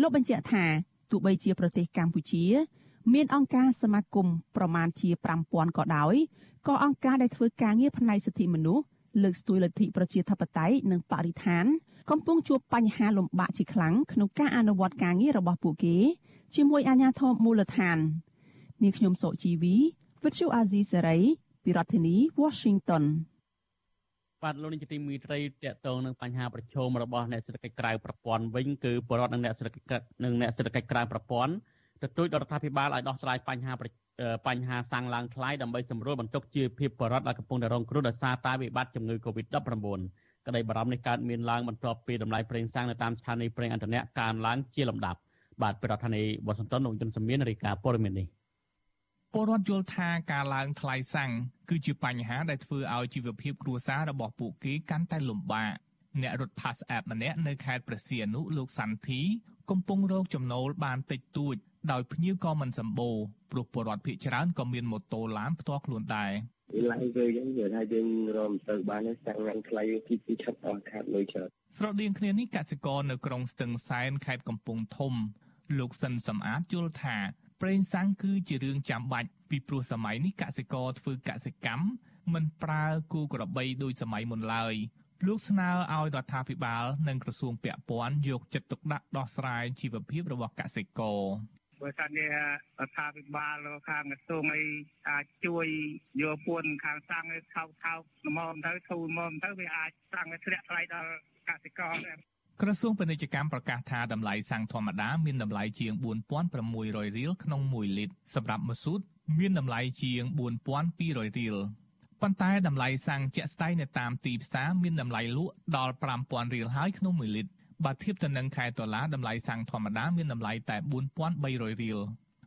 លោកបញ្ជាក់ថាទោះបីជាប្រទេសកម្ពុជា មានអង្គការសមាគមប្រមាណជា5000ក៏ដោយក៏អង្គការដែលធ្វើការងារផ្នែកសិទ្ធិមនុស្សលើកស្ទួយលទ្ធិប្រជាធិបតេយ្យនិងបរិស្ថាន កំពុងជួបបញ្ហាលំបាកជាខ្លាំងក្នុងការអនុវត្តការងាររបស់ពួកគេជាមួយអាជ្ញាធរមូលដ្ឋាននាងខ្ញុំសុជីវីវិទ្យុអាស៊ីសេរីពីរដ្ឋធានី Washington បាទលោកនាយកទីមេត្រីតកតងនឹងបញ្ហាប្រឈមរបស់អ្នកសេដ្ឋកិច្ចក្រៅប្រព័ន្ធវិញគឺបរិវត្តនិងអ្នកសេដ្ឋកិច្ចនិងអ្នកសេដ្ឋកិច្ចក្រៅប្រព័ន្ធទទូចដល់រដ្ឋាភិបាលឲ្យដោះស្រាយបញ្ហាបញ្ហាសាំងឡើងថ្លៃដើម្បីសម្រួលបន្ទុកជាភាពបរិវត្តដែលកំពុងតែរងគ្រោះដោយសារតែវិបត្តិជំងឺ Covid-19 ក្តីបារម្ភនេះកើតមានឡើងបន្ទាប់ពីតម្លៃប្រេងសាំងនៅតាមស្ថានីយ៍ប្រេងឥន្ធនៈកើនឡើងជាលំដាប់បាទប្រធានាធិបតីវ៉ាស៊ីនតោនលោកយុនសមៀនរាយការណ៍ព័ត៌មាននេះពលរដ្ឋយល់ថាការឡើងថ្លៃសាំងគឺជាបញ្ហាដែលធ្វើឲ្យជីវភាពគ្រួសាររបស់ពួកគេកាន់តែលំបាកអ្នករត់ Pass App ម្នាក់នៅខេត្តព្រះសីហនុលោកសាន់ធីកំពុងរកចំណូលបានតិចតួចដោយភ្ញៀវក៏មិនសម្បូរព្រោះពលរដ្ឋភ័យច្រើនក៏មានម៉ូតូឡានផ្ទាល់ខ្លួនដែរ ឡើងទៅយើងនិយាយថាយើងរមទៅបានសាំងឡើងថ្លៃទីទីឆាប់អស់ខាតលុយច្រើនស្រដៀងគ្នានេះកសិករនៅក្រុងស្ទឹងសែនខេត្តកំពង់ធំ លោកសិនសំអាតយល់ថាប្រេងសាំងគឺជារឿងចាំបាច់ពីព្រោះសម័យនេះកសិករធ្វើកសិកម្មមិនប្រើគូក្របីដូចសម័យមុនឡើយលោកស្នើឲ្យរដ្ឋាភិបាល និងក្រសួងពាក់ព័ន្ធយកចិត្តទុកដាក់ដោះស្រាយជីវភាពរបស់កសិករ បើថានេះរដ្ឋាភិបាលឬខាងក្រសួងអីអាចជួយយកពួនខាងសាំងឲ្យថោកថោកល្មមទៅធូរល្មមទៅវាអាចសាំងឲ្យធ្លាក់ថ្លៃដល់កសិករដែរក្រសួងពាណិជ្ជកម្មប្រកាសថាតម្លៃសាំងធម្មតាមានតម្លៃជាង4600រៀលក្នុង1លីត្រសម្រាប់មស៊ូតមានតម្លៃជាង4200រៀលប៉ុន្តែតម្លៃសាំងជាក់ស្ដែងនៅតាមទីផ្សារមានតម្លៃលក់ដល់5000រៀលហើយក្នុង1លីត្រ បើធៀបទៅនឹងខែដុល្លារតម្លៃសាំងធម្មតាមានតម្លៃតែ4300រៀល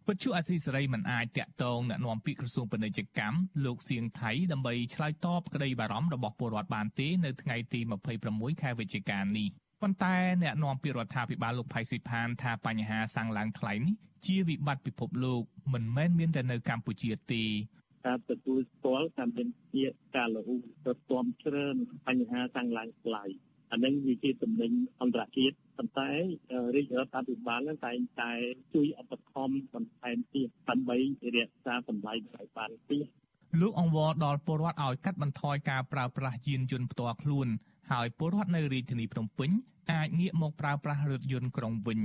វិទ្យុអាស៊ីសេរីមិនអាចតាក់ទងអ្នកនាំពាក្យក្រសួងពាណិជ្ជកម្មលោកសៀងថៃដើម្បីឆ្លើយតបក្តីបារម្ភរបស់ពលរដ្ឋបានទេនៅថ្ងៃទី26ខែវិច្ឆិកានេះប៉ុន្តែអ្នកនាំពាក្យរដ្ឋាភិបាលលោកផៃស៊ីផានថាបញ្ហាសាំងឡើងថ្លៃនេះជាវិបត្តិពិភពលោកមិនមែនមានតែនៅកម្ពុជាទេការទទួលស្គាល់ថាមានជាការលូទៅទាំជ្រើបញ្ហាសាំងឡើងថ្លៃ អានឹងវាជាតំណែងអន្តរជាតិប៉ុន្តែរាជរដ្ឋាភិបាលនឹងតែងតែជួយឧបត្ថម្ភបន្ថែមទៀតដើម្បីរក្សាតម្លៃឲ្យបានទៀតលោកអង្វរដល់ពលរដ្ឋឲ្យកាត់បន្ថយការប្រើប្រាស់យានយន្តផ្ទាល់ខ្លួន ហើយពលរដ្ឋនៅរាជធានីភ្នំពេញអាចងាកមកប្រើប្រាស់រថយន្តក្រុងវិញ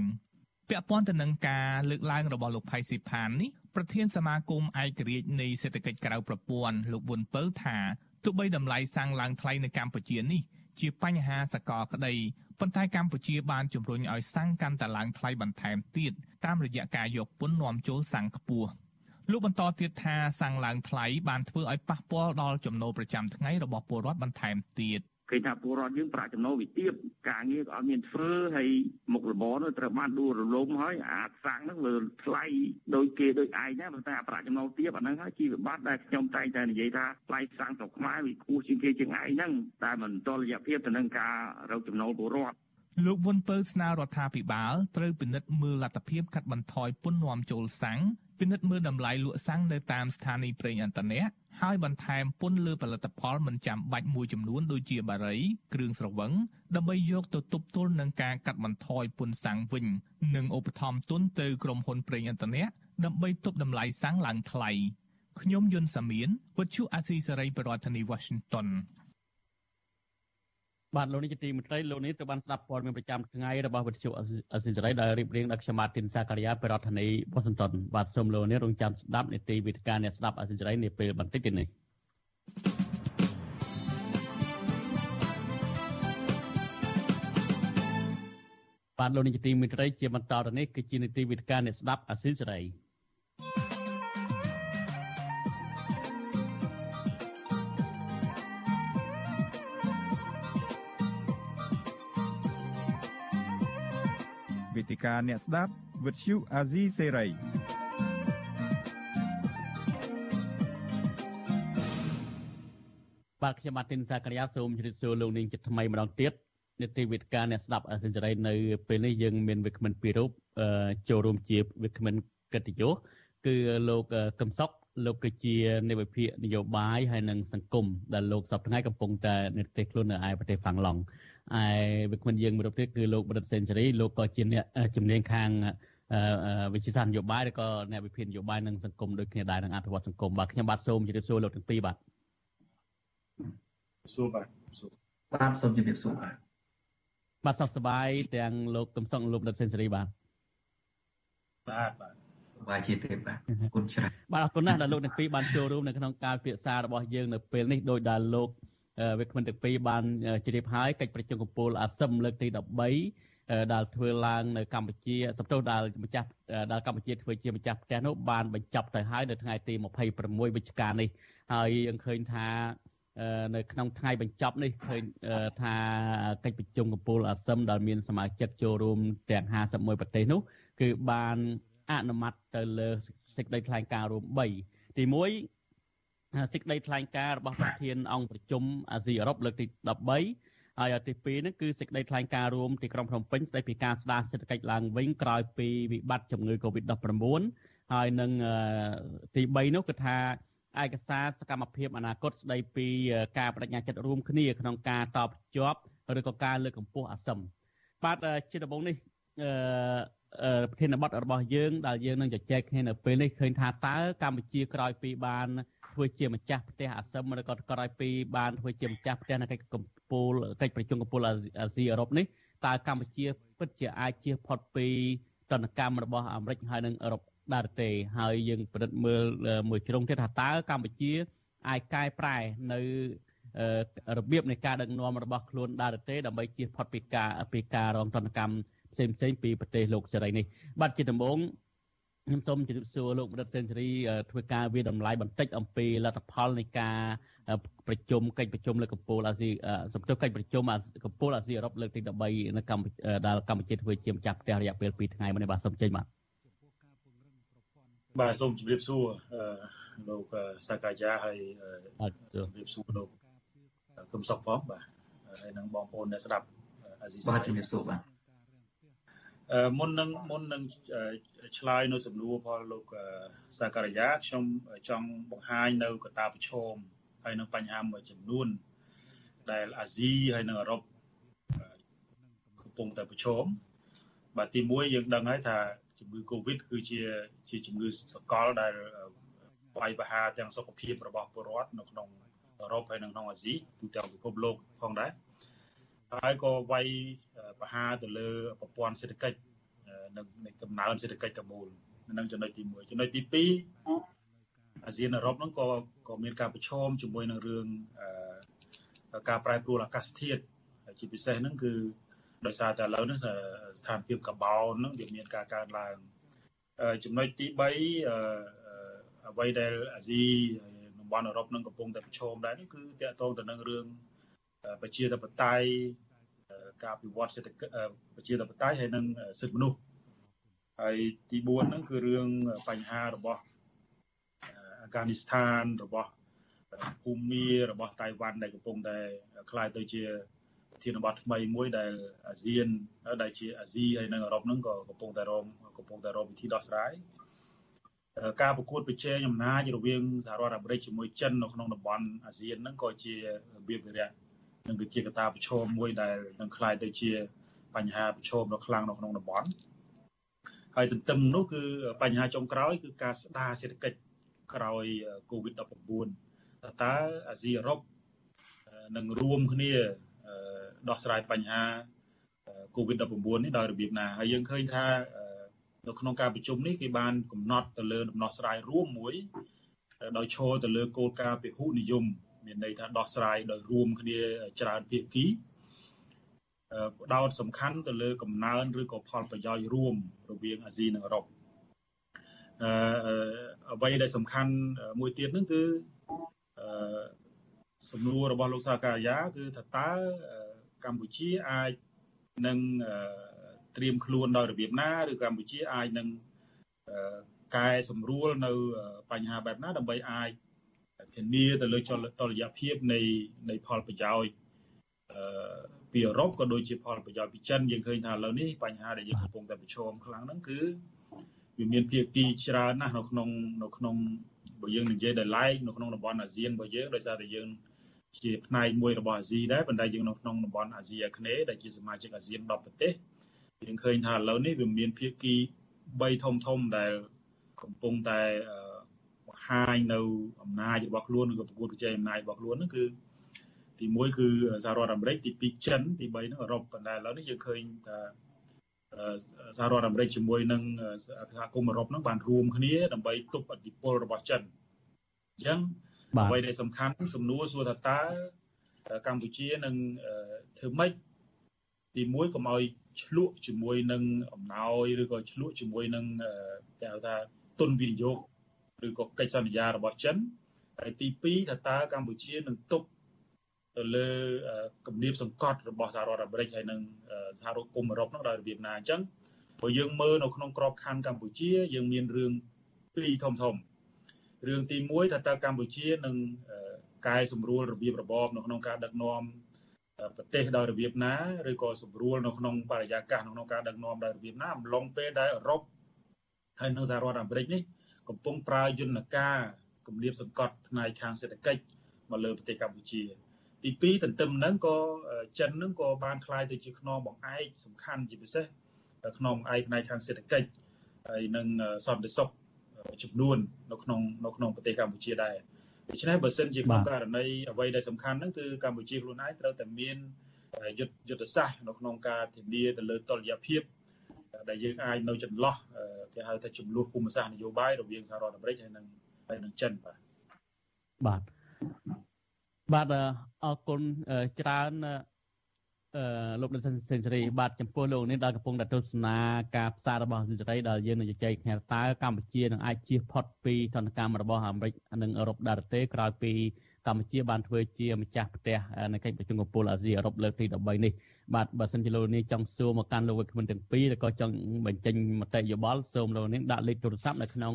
ពាក់ព័ន្ធទៅនឹងការលើកឡើងរបស់លោកផៃស៊ីផាននេះប្រធានសមាគមឯករាជ្យនៃសេដ្ឋកិច្ចក្រៅប្រព័ន្ធលោកវុនពៅថាទោះបីតម្លៃសាំងឡើងថ្លៃនៅកម្ពុជានេះ ជាបញ្ហាសកលក្តីប៉ុន្តែកម្ពុជាបានជំរុញឲ្យសាំងកាន់តែឡើងថ្លៃបន្ថែមទៀតតាមរយៈការយកពន្ធនាំចូលសាំងខ្ពស់លោកបន្តទៀតថាសាំងឡើងថ្លៃបានធ្វើឲ្យប៉ះពាល់ដល់ចំណូលប្រចាំថ្ងៃរបស់ពលរដ្ឋបន្ថែមទៀត ឃើញថាពលរដ្ឋយើងប្រាក់ចំណូលវិទាបការងារក៏អត់មានធ្វើហើយមុខរបរនោះត្រូវបានដួលរលំហើយអាសាំងហ្នឹងវាថ្លៃដោយគេដោយឯងណាប៉ុន្តែអាប្រាក់ចំណូលទាបអាហ្នឹងហើយជីវបត្តិដែលខ្ញុំតែងតែនិយាយថាថ្លៃសាំងស្រុកខ្មែរវាខ្ពស់ជាងគេជាងឯងហ្នឹងតែមិនតលរយៈភាពទៅនឹងការរកចំណូលពលរដ្ឋ លោកវុនពៅស្នើរដ្ឋាភិបាលត្រូវពិនិត្យមើលលទ្ធភាពកាត់បន្ថយពន្ធនាំចូលសាំងពិនិត្យមើលតម្លៃលក់សាំងនៅតាមស្ថានីយ៍ប្រេងឥន្ធនៈហើយបន្ថែមពន្ធលើផលិតផលមិនចាំបាច់មួយចំនួនដូចជាបារី គ្រឿងស្រវឹងដើម្បីយកទៅទប់ទល់នឹងការកាត់បន្ថយពន្ធសាំងវិញ និងឧបត្ថម្ភទុនទៅក្រុមហ៊ុនប្រេងឥន្ធនៈដើម្បីទប់តម្លៃសាំងឡើងថ្លៃខ្ញុំយុនសាមៀនវិទ្យុអាស៊ីសេរីប្រធានាធិបតី Washington បាទលោកនេះជាទីមេត្រីលោកនេះត្រូវបានស្ដាប់ព័ត៌មានប្រចាំថ្ងៃរបស់វិទ្យុអសិរ័យដែលរៀបរៀងដោយខ្ញុំបាទទីនសាការីយ៉ាប្រធានាធិបតីវ៉ាស៊ីនតោនបាទសូមលោកនេះរងចាំស្ដាប់នីតិវិទ្យាអ្នកស្ដាប់អសិរ័យនាពេលបន្តិចទៀតនេះបាទលោកនេះជាទីមេត្រីជាបន្តទៅនេះគឺជានីតិវិទ្យាអ្នកស្ដាប់អសិរ័ យតិកាអ្នកស្ដាប់វិទ្យុអាស៊ីសេរីបាទខ្ញុំបាទទីនសាករិយាសូមជម្រាបសួរលោកនាងជាថ្មីម្ដងទៀតនីតិវិទ្យាអ្នកស្ដាប់អាស៊ីសេរីនៅពេលនេះយើងមានវិក្កាមិនពីររូបចូលរួមជាវិក្កាមិនកិត្តិយសគឺលោកកឹមសុខលោកគឺជានាយវិភាគនយោបាយហើយនិងសង្គមដែលលោកសពថ្ងៃកំពុងតែនៅប្រទេសខ្លួននៅឯប្រទេសហ្វាំងឡង់ ឯវិក្កាមយើងមួយរូបទៀតគឺលោកបរិទ្ធសេនស៊ូរីលោកក៏ជាអ្នកជំនាញខាងវិទ្យាសាស្ត្រនយោបាយឬក៏អ្នកវិភាគនយោបាយនិងសង្គមដូចគ្នាដែរនឹងអភិវឌ្ឍសង្គមបាទខ្ញុំបាទសូមជម្រាបសួរលោកទាំងពីរបាទសួរបាទសួរបាទសូមជម្រាបសួរបាទបាទសុខសប្បាយទាំងលោកកំសុងលោកបរិទ្ធសេនស៊ូរីបាទបាទបាទបាយជាទេបាទអរគុណច្រើនបាទអរគុណណាស់ដែលលោកទាំងពីរបានចូលរួមនៅក្នុងការពិភាក្សារបស់យើងនៅពេលនេះដោយដែលលោក វាគ្មិនទាំងពីរបានជ្រាបហើយកិច្ចប្រជុំកំពូលអាស៊ឹមលើកទី13ដែលធ្វើឡើងនៅកម្ពុជាសំទោសដែលម្ចាស់ដែលកម្ពុជាធ្វើជាម្ចាស់ផ្ទះនោះបានបញ្ចប់ទៅហើយនៅថ្ងៃទី26វិច្ឆិកានេះហើយយើងឃើញថានៅក្នុងថ្ងៃបញ្ចប់នេះឃើញថាកិច្ចប្រជុំកំពូលអាស៊ឹមដែលមានសមាជិកចូលរួមទាំង51ប្រទេសនោះ គឺបានអនុម័តទៅលើសេចក្តីថ្លែងការណ៍រួម3ទី1 សេចក្តីថ្លែងការណ៍របស់ប្រធានអង្គប្រជុំអាស៊ីអឺរ៉ុបលើកទី13ហើយទី2នេះគឺសេចក្តីថ្លែងការណ៍រួមទីក្រុងភ្នំពេញស្តីពីការស្ដារសេដ្ឋកិច្ចឡើងវិញក្រោយពីវិបត្តិជំងឺ Covid-19 ហើយនឹងទី3នោះគឺថាឯកសារសកម្មភាពអនាគតស្ដីពីការបដិញ្ញាចិត្តរួមគ្នាក្នុងការតបជាប់ឬក៏ការលើកកម្ពស់អាស៊ឹមបាទជាដំបូងនេះអឺប្រធានបទរបស់យើងដែលយើងនឹងជជែកគ្នានៅពេលនេះឃើញថាតើកម្ពុជាក្រោយពីបាន ធ្វើជាម្ចាស់ផ្ទះអាស៊ឹមឬក៏ក្រោយពីបានធ្វើជាម្ចាស់ផ្ទះនៅកិច្ចកម្ពុជាកិច្ចប្រជុំកម្ពុជាអាស៊ីអឺរ៉ុបនេះតើកម្ពុជាពិតជាអាចជៀសផុតពីតនកម្មរបស់អាមេរិកហើយនិងអឺរ៉ុបដែរទេហើយយើងពិនិត្យមើលមួយជ្រុងទៀតថាតើកម្ពុជាអាចកែប្រែនៅរបៀបនៃការដឹកនាំរបស់ខ្លួនដែរទេដើម្បីជៀសផុតពីការពីការរងទណ្ឌកម្មផ្សេងផ្សេងពីប្រទេសលោកសេរីនេះបាទជាដំបូង ខ្ញុំសូមជម្រាបសួរលោកបណ្ឌិតសេនស៊ូរីធ្វើការវាតម្លៃបន្តិចអំពីលទ្ធផលនៃការប្រជុំកិច្ចប្រជុំលើកម្ពុជាអាស៊ីសំទោសកិច្ចប្រជុំកម្ពុជាអាស៊ីអឺរ៉ុបលើកទី13នៅកម្ពុជាដែលកម្ពុជាធ្វើជាម្ចាស់ផ្ទះរយៈពេល2ថ្ងៃមុននេះបាទសូមចេញបាទបាទសូមជម្រាបសួរលោកសាកាយាហើយជម្រាបសួរលោកគឹមសុខផងបាទហើយនឹងបងប្អូនអ្នកស្ដាប់អាស៊ីសេរីបាទជម្រាបសួរបាទ មុននឹងមុននឹងឆ្លើយនៅសំណួរផងលោកសាការីយ៉ាខ្ញុំចង់បង្ហាញនៅកត្តាប្រឈមហើយនឹងបញ្ហាមួយចំនួន ដែលអាស៊ីហើយនិងអឺរ៉ុបកំពុងតែប្រឈមបាទទី1យើងដឹងហើយថាជំងឺ Covid គឺជាជាជំងឺសកលដែលវាយប្រហារទាំងសុខភាពរបស់ពលរដ្ឋនៅក្នុងអឺរ៉ុបហើយនិងក្នុងអាស៊ីទូទាំងពិភពលោកផងដែរ ហើយក៏វាយប្រហារទៅលើប្រព័ន្ធសេដ្ឋកិច្ចនិងកំណើនសេដ្ឋកិច្ចទាំងមូលនឹងចំណុចទី1ចំណុចទី2អាស៊ានអឺរ៉ុបហ្នឹងក៏ក៏មានការប្រឈមជាមួយនឹងរឿងការប្រែប្រួលអាកាសធាតុជាពិសេសហ្នឹងគឺដោយសារតែឥឡូវនេះស្ថានភាពកបោនហ្នឹងវាមានការកើនឡើងចំណុចទី3អ្វីដែលអាស៊ីតំបន់អឺរ៉ុបនឹងកំពុងតែប្រឈមដែរនេះគឺតាក់ទងទៅនឹងរឿងប្រជាធិបតេយ្យ ការពិវត្តសេដ្ឋកិច្ចប្រជាធិបតេយ្យហើយនិងសិទ្ធិមនុស្សហើយទី4ហ្នឹងគឺរឿងបញ្ហារបស់អាហ្គានីស្ថានរបស់ភូមារបស់តៃវ៉ាន់ដែលកំពុងតែคล้ายទៅជាប្រធានបទថ្មីមួយដែលអាស៊ានដែលជាអាស៊ីហើយនិងអឺរ៉ុបហ្នឹងក៏កំពុងតែរងកំពុងតែរងវិធីដោះស្រាយការប្រកួតប្រជែងអំណាចរវាងសហរដ្ឋអាមេរិកជាមួយចិននៅក្នុងតំបន់អាស៊ានហ្នឹងក៏ជារបៀបវិរៈ នឹងគឺជាកត្តាប្រឈមមួយដែលនឹងคล้ายទៅជាបញ្ហាប្រឈមដ៏ខ្លាំងនៅក្នុងតំបន់ហើយទន្ទឹមនោះគឺបញ្ហាចុងក្រោយគឺការស្ដារសេដ្ឋកិច្ចក្រោយ COVID-19 តើអាស៊ីអឺរ៉ុបនឹងរួមគ្នាដោះស្រាយបញ្ហា COVID-19 នេះដោយរបៀបណាហើយយើងឃើញថានៅក្នុងការប្រជុំនេះគេបានកំណត់ទៅលើដំណោះស្រាយរួមមួយដោយឈរទៅលើគោលការណ៍ពហុនិយម មានន័យថាដោះស្រាយដោយរួមគ្នាច្រើនភាគីផ្ដោតសំខាន់ទៅលើកំណើនឬក៏ផលប្រយោជន៍រួមរវាងអាស៊ីនិងអឺរ៉ុបអឺអ្វីដែលសំខាន់មួយទៀតហ្នឹងគឺអឺសំណួររបស់លោកសាកាយាគឺថាតើកម្ពុជាអាចនឹងត្រៀមខ្លួនដោយរបៀបណាឬកម្ពុជាអាចនឹងកែសម្រួលនៅបញ្ហាបែបណាដើម្បីអាច ធានាទៅលើតលយៈភាពនៃនៃផលប្រយោជន៍អឺពីអឺរ៉ុបក៏ដូចជាផលប្រយោជន៍ពីចិនយើងឃើញថាឥឡូវនេះបញ្ហាដែលយើងកំពុងតែប្រឈមខ្លាំងហ្នឹងគឺវាមានភាគីច្រើនណាស់នៅក្នុងនៅក្នុងបើយើងនិយាយដោយឡែកនៅក្នុងតំបន់អាស៊ានរបស់យើងដោយសារតែយើងជាផ្នែកមួយរបស់អាស៊ីដែរប៉ុន្តែយើងនៅក្នុងតំបន់អាស៊ីអាគ្នេយ៍ដែលជាសមាជិកអាស៊ាន10ប្រទេសយើងឃើញថាឥឡូវនេះវាមានភាគី3ធំធំដែលកំពុងតែបង្ហាញនៅអំណាចរបស់ខ្លួនឬក៏ប្រកួតប្រជែងអំណាចរបស់ខ្លួនហ្នឹងគឺទី1គឺសហរដ្ឋអាមេរិកទី2ចិនទី3ហ្នឹងអឺរ៉ុបប៉ុន្តែឥឡូវនេះយើងឃើញថាសហរដ្ឋអាមេរិកជាមួយនឹងសហគមន៍អឺរ៉ុបហ្នឹងបានរួមគ្នាដើម្បីទប់ឥទ្ធិពលរបស់ចិនអញ្ចឹងអ្វីដែលសំខាន់សំណួរសួរថាតើកម្ពុជានឹងធ្វើម៉េចទី1កុំឲ្យឆ្លក់ជាមួយនឹងអំណោយឬក៏ឆ្លក់ជាមួយនឹងគេហៅថាទុនវិនិយោគ ឬក៏កិច្ចសន្យារបស់ចិនហើយទី2ថាតើកម្ពុជានឹងទប់ទៅលើគំនាបសង្កត់របស់សហរដ្ឋអាមេរិកហើយនិងសហរដ្ឋគុំអឺរ៉ុបនោះដោយរបៀបណាអញ្ចឹងព្រោះយើងមើលនៅក្នុងក្របខ័ណ្ឌកម្ពុជា យើងមានរឿងពីរធំធំរឿងទី1ថាតើកម្ពុជានឹងកែសម្រួលរបៀបរបបនៅក្នុងការដឹកនាំប្រទេសដោយរបៀបណាឬក៏សម្រួលនៅក្នុងបរិយាកាសក្នុងការដឹកនាំដោយរបៀបណាអំឡុងពេលដែលអឺរ៉ុបហើយនិងសហរដ្ឋអាមេរិកនេះ កំពុងប្រើយន្តការគម្រាមសង្កត់ផ្នែកខាងសេដ្ឋកិច្ចមកលើប្រទេសកម្ពុជាទី2ទន្ទឹមហ្នឹងក៏ចិនហ្នឹងក៏បានคล้ายទៅជាខ្នងបង្អែកសំខាន់ជាពិសេសខ្នងបង្អែកផ្នែកខាងសេដ្ឋកិច្ចហើយនឹងសន្តិសុខចំនួននៅក្នុងនៅក្នុងប្រទេសកម្ពុជាដែរដូច្នេះបើសិនជាក្នុងករណីអ្វីដែលសំខាន់ហ្នឹងគឺកម្ពុជាខ្លួនឯងត្រូវតែមានយុទ្ធយុទ្ធសាស្ត្រនៅក្នុងការធានាទៅលើតុល្យភាព ដែលយើងអាចនៅចន្លោះគេហៅថាចំនួនភូមិសាស្ត្រនយោបាយរវាងសហរដ្ឋអាមេរិកហើយនិងហើយនិងចិនបាទបាទបាទអរគុណច្រើនអឺលោកដិនសេនស៊ូរីបាទចំពោះលោកនេះដែលកំពុងតែទស្សនាការផ្សាយរបស់សេនស៊ូរីដែលយើងនឹងជជែកគ្នាតើកម្ពុជានឹងអាចជៀសផុតពីទណ្ឌកម្មរបស់អាមេរិកនិងអឺរ៉ុបដែរទេក្រោយពី កម្ពុជាបានធ្វើជាម្ចាស់ផ្ទះនៃកិច្ចប្រជុំកំពូលអាស៊ីអឺរ៉ុបលើកទី13នេះបាទបើសិនជាលោកនេះចង់សួរមកកាន់លោកវិក្កាមទាំងពីរឬក៏ចង់បញ្ចេញមតិយោបល់សូមលោកនេះដាក់លេខទូរស័ព្ទនៅក្នុង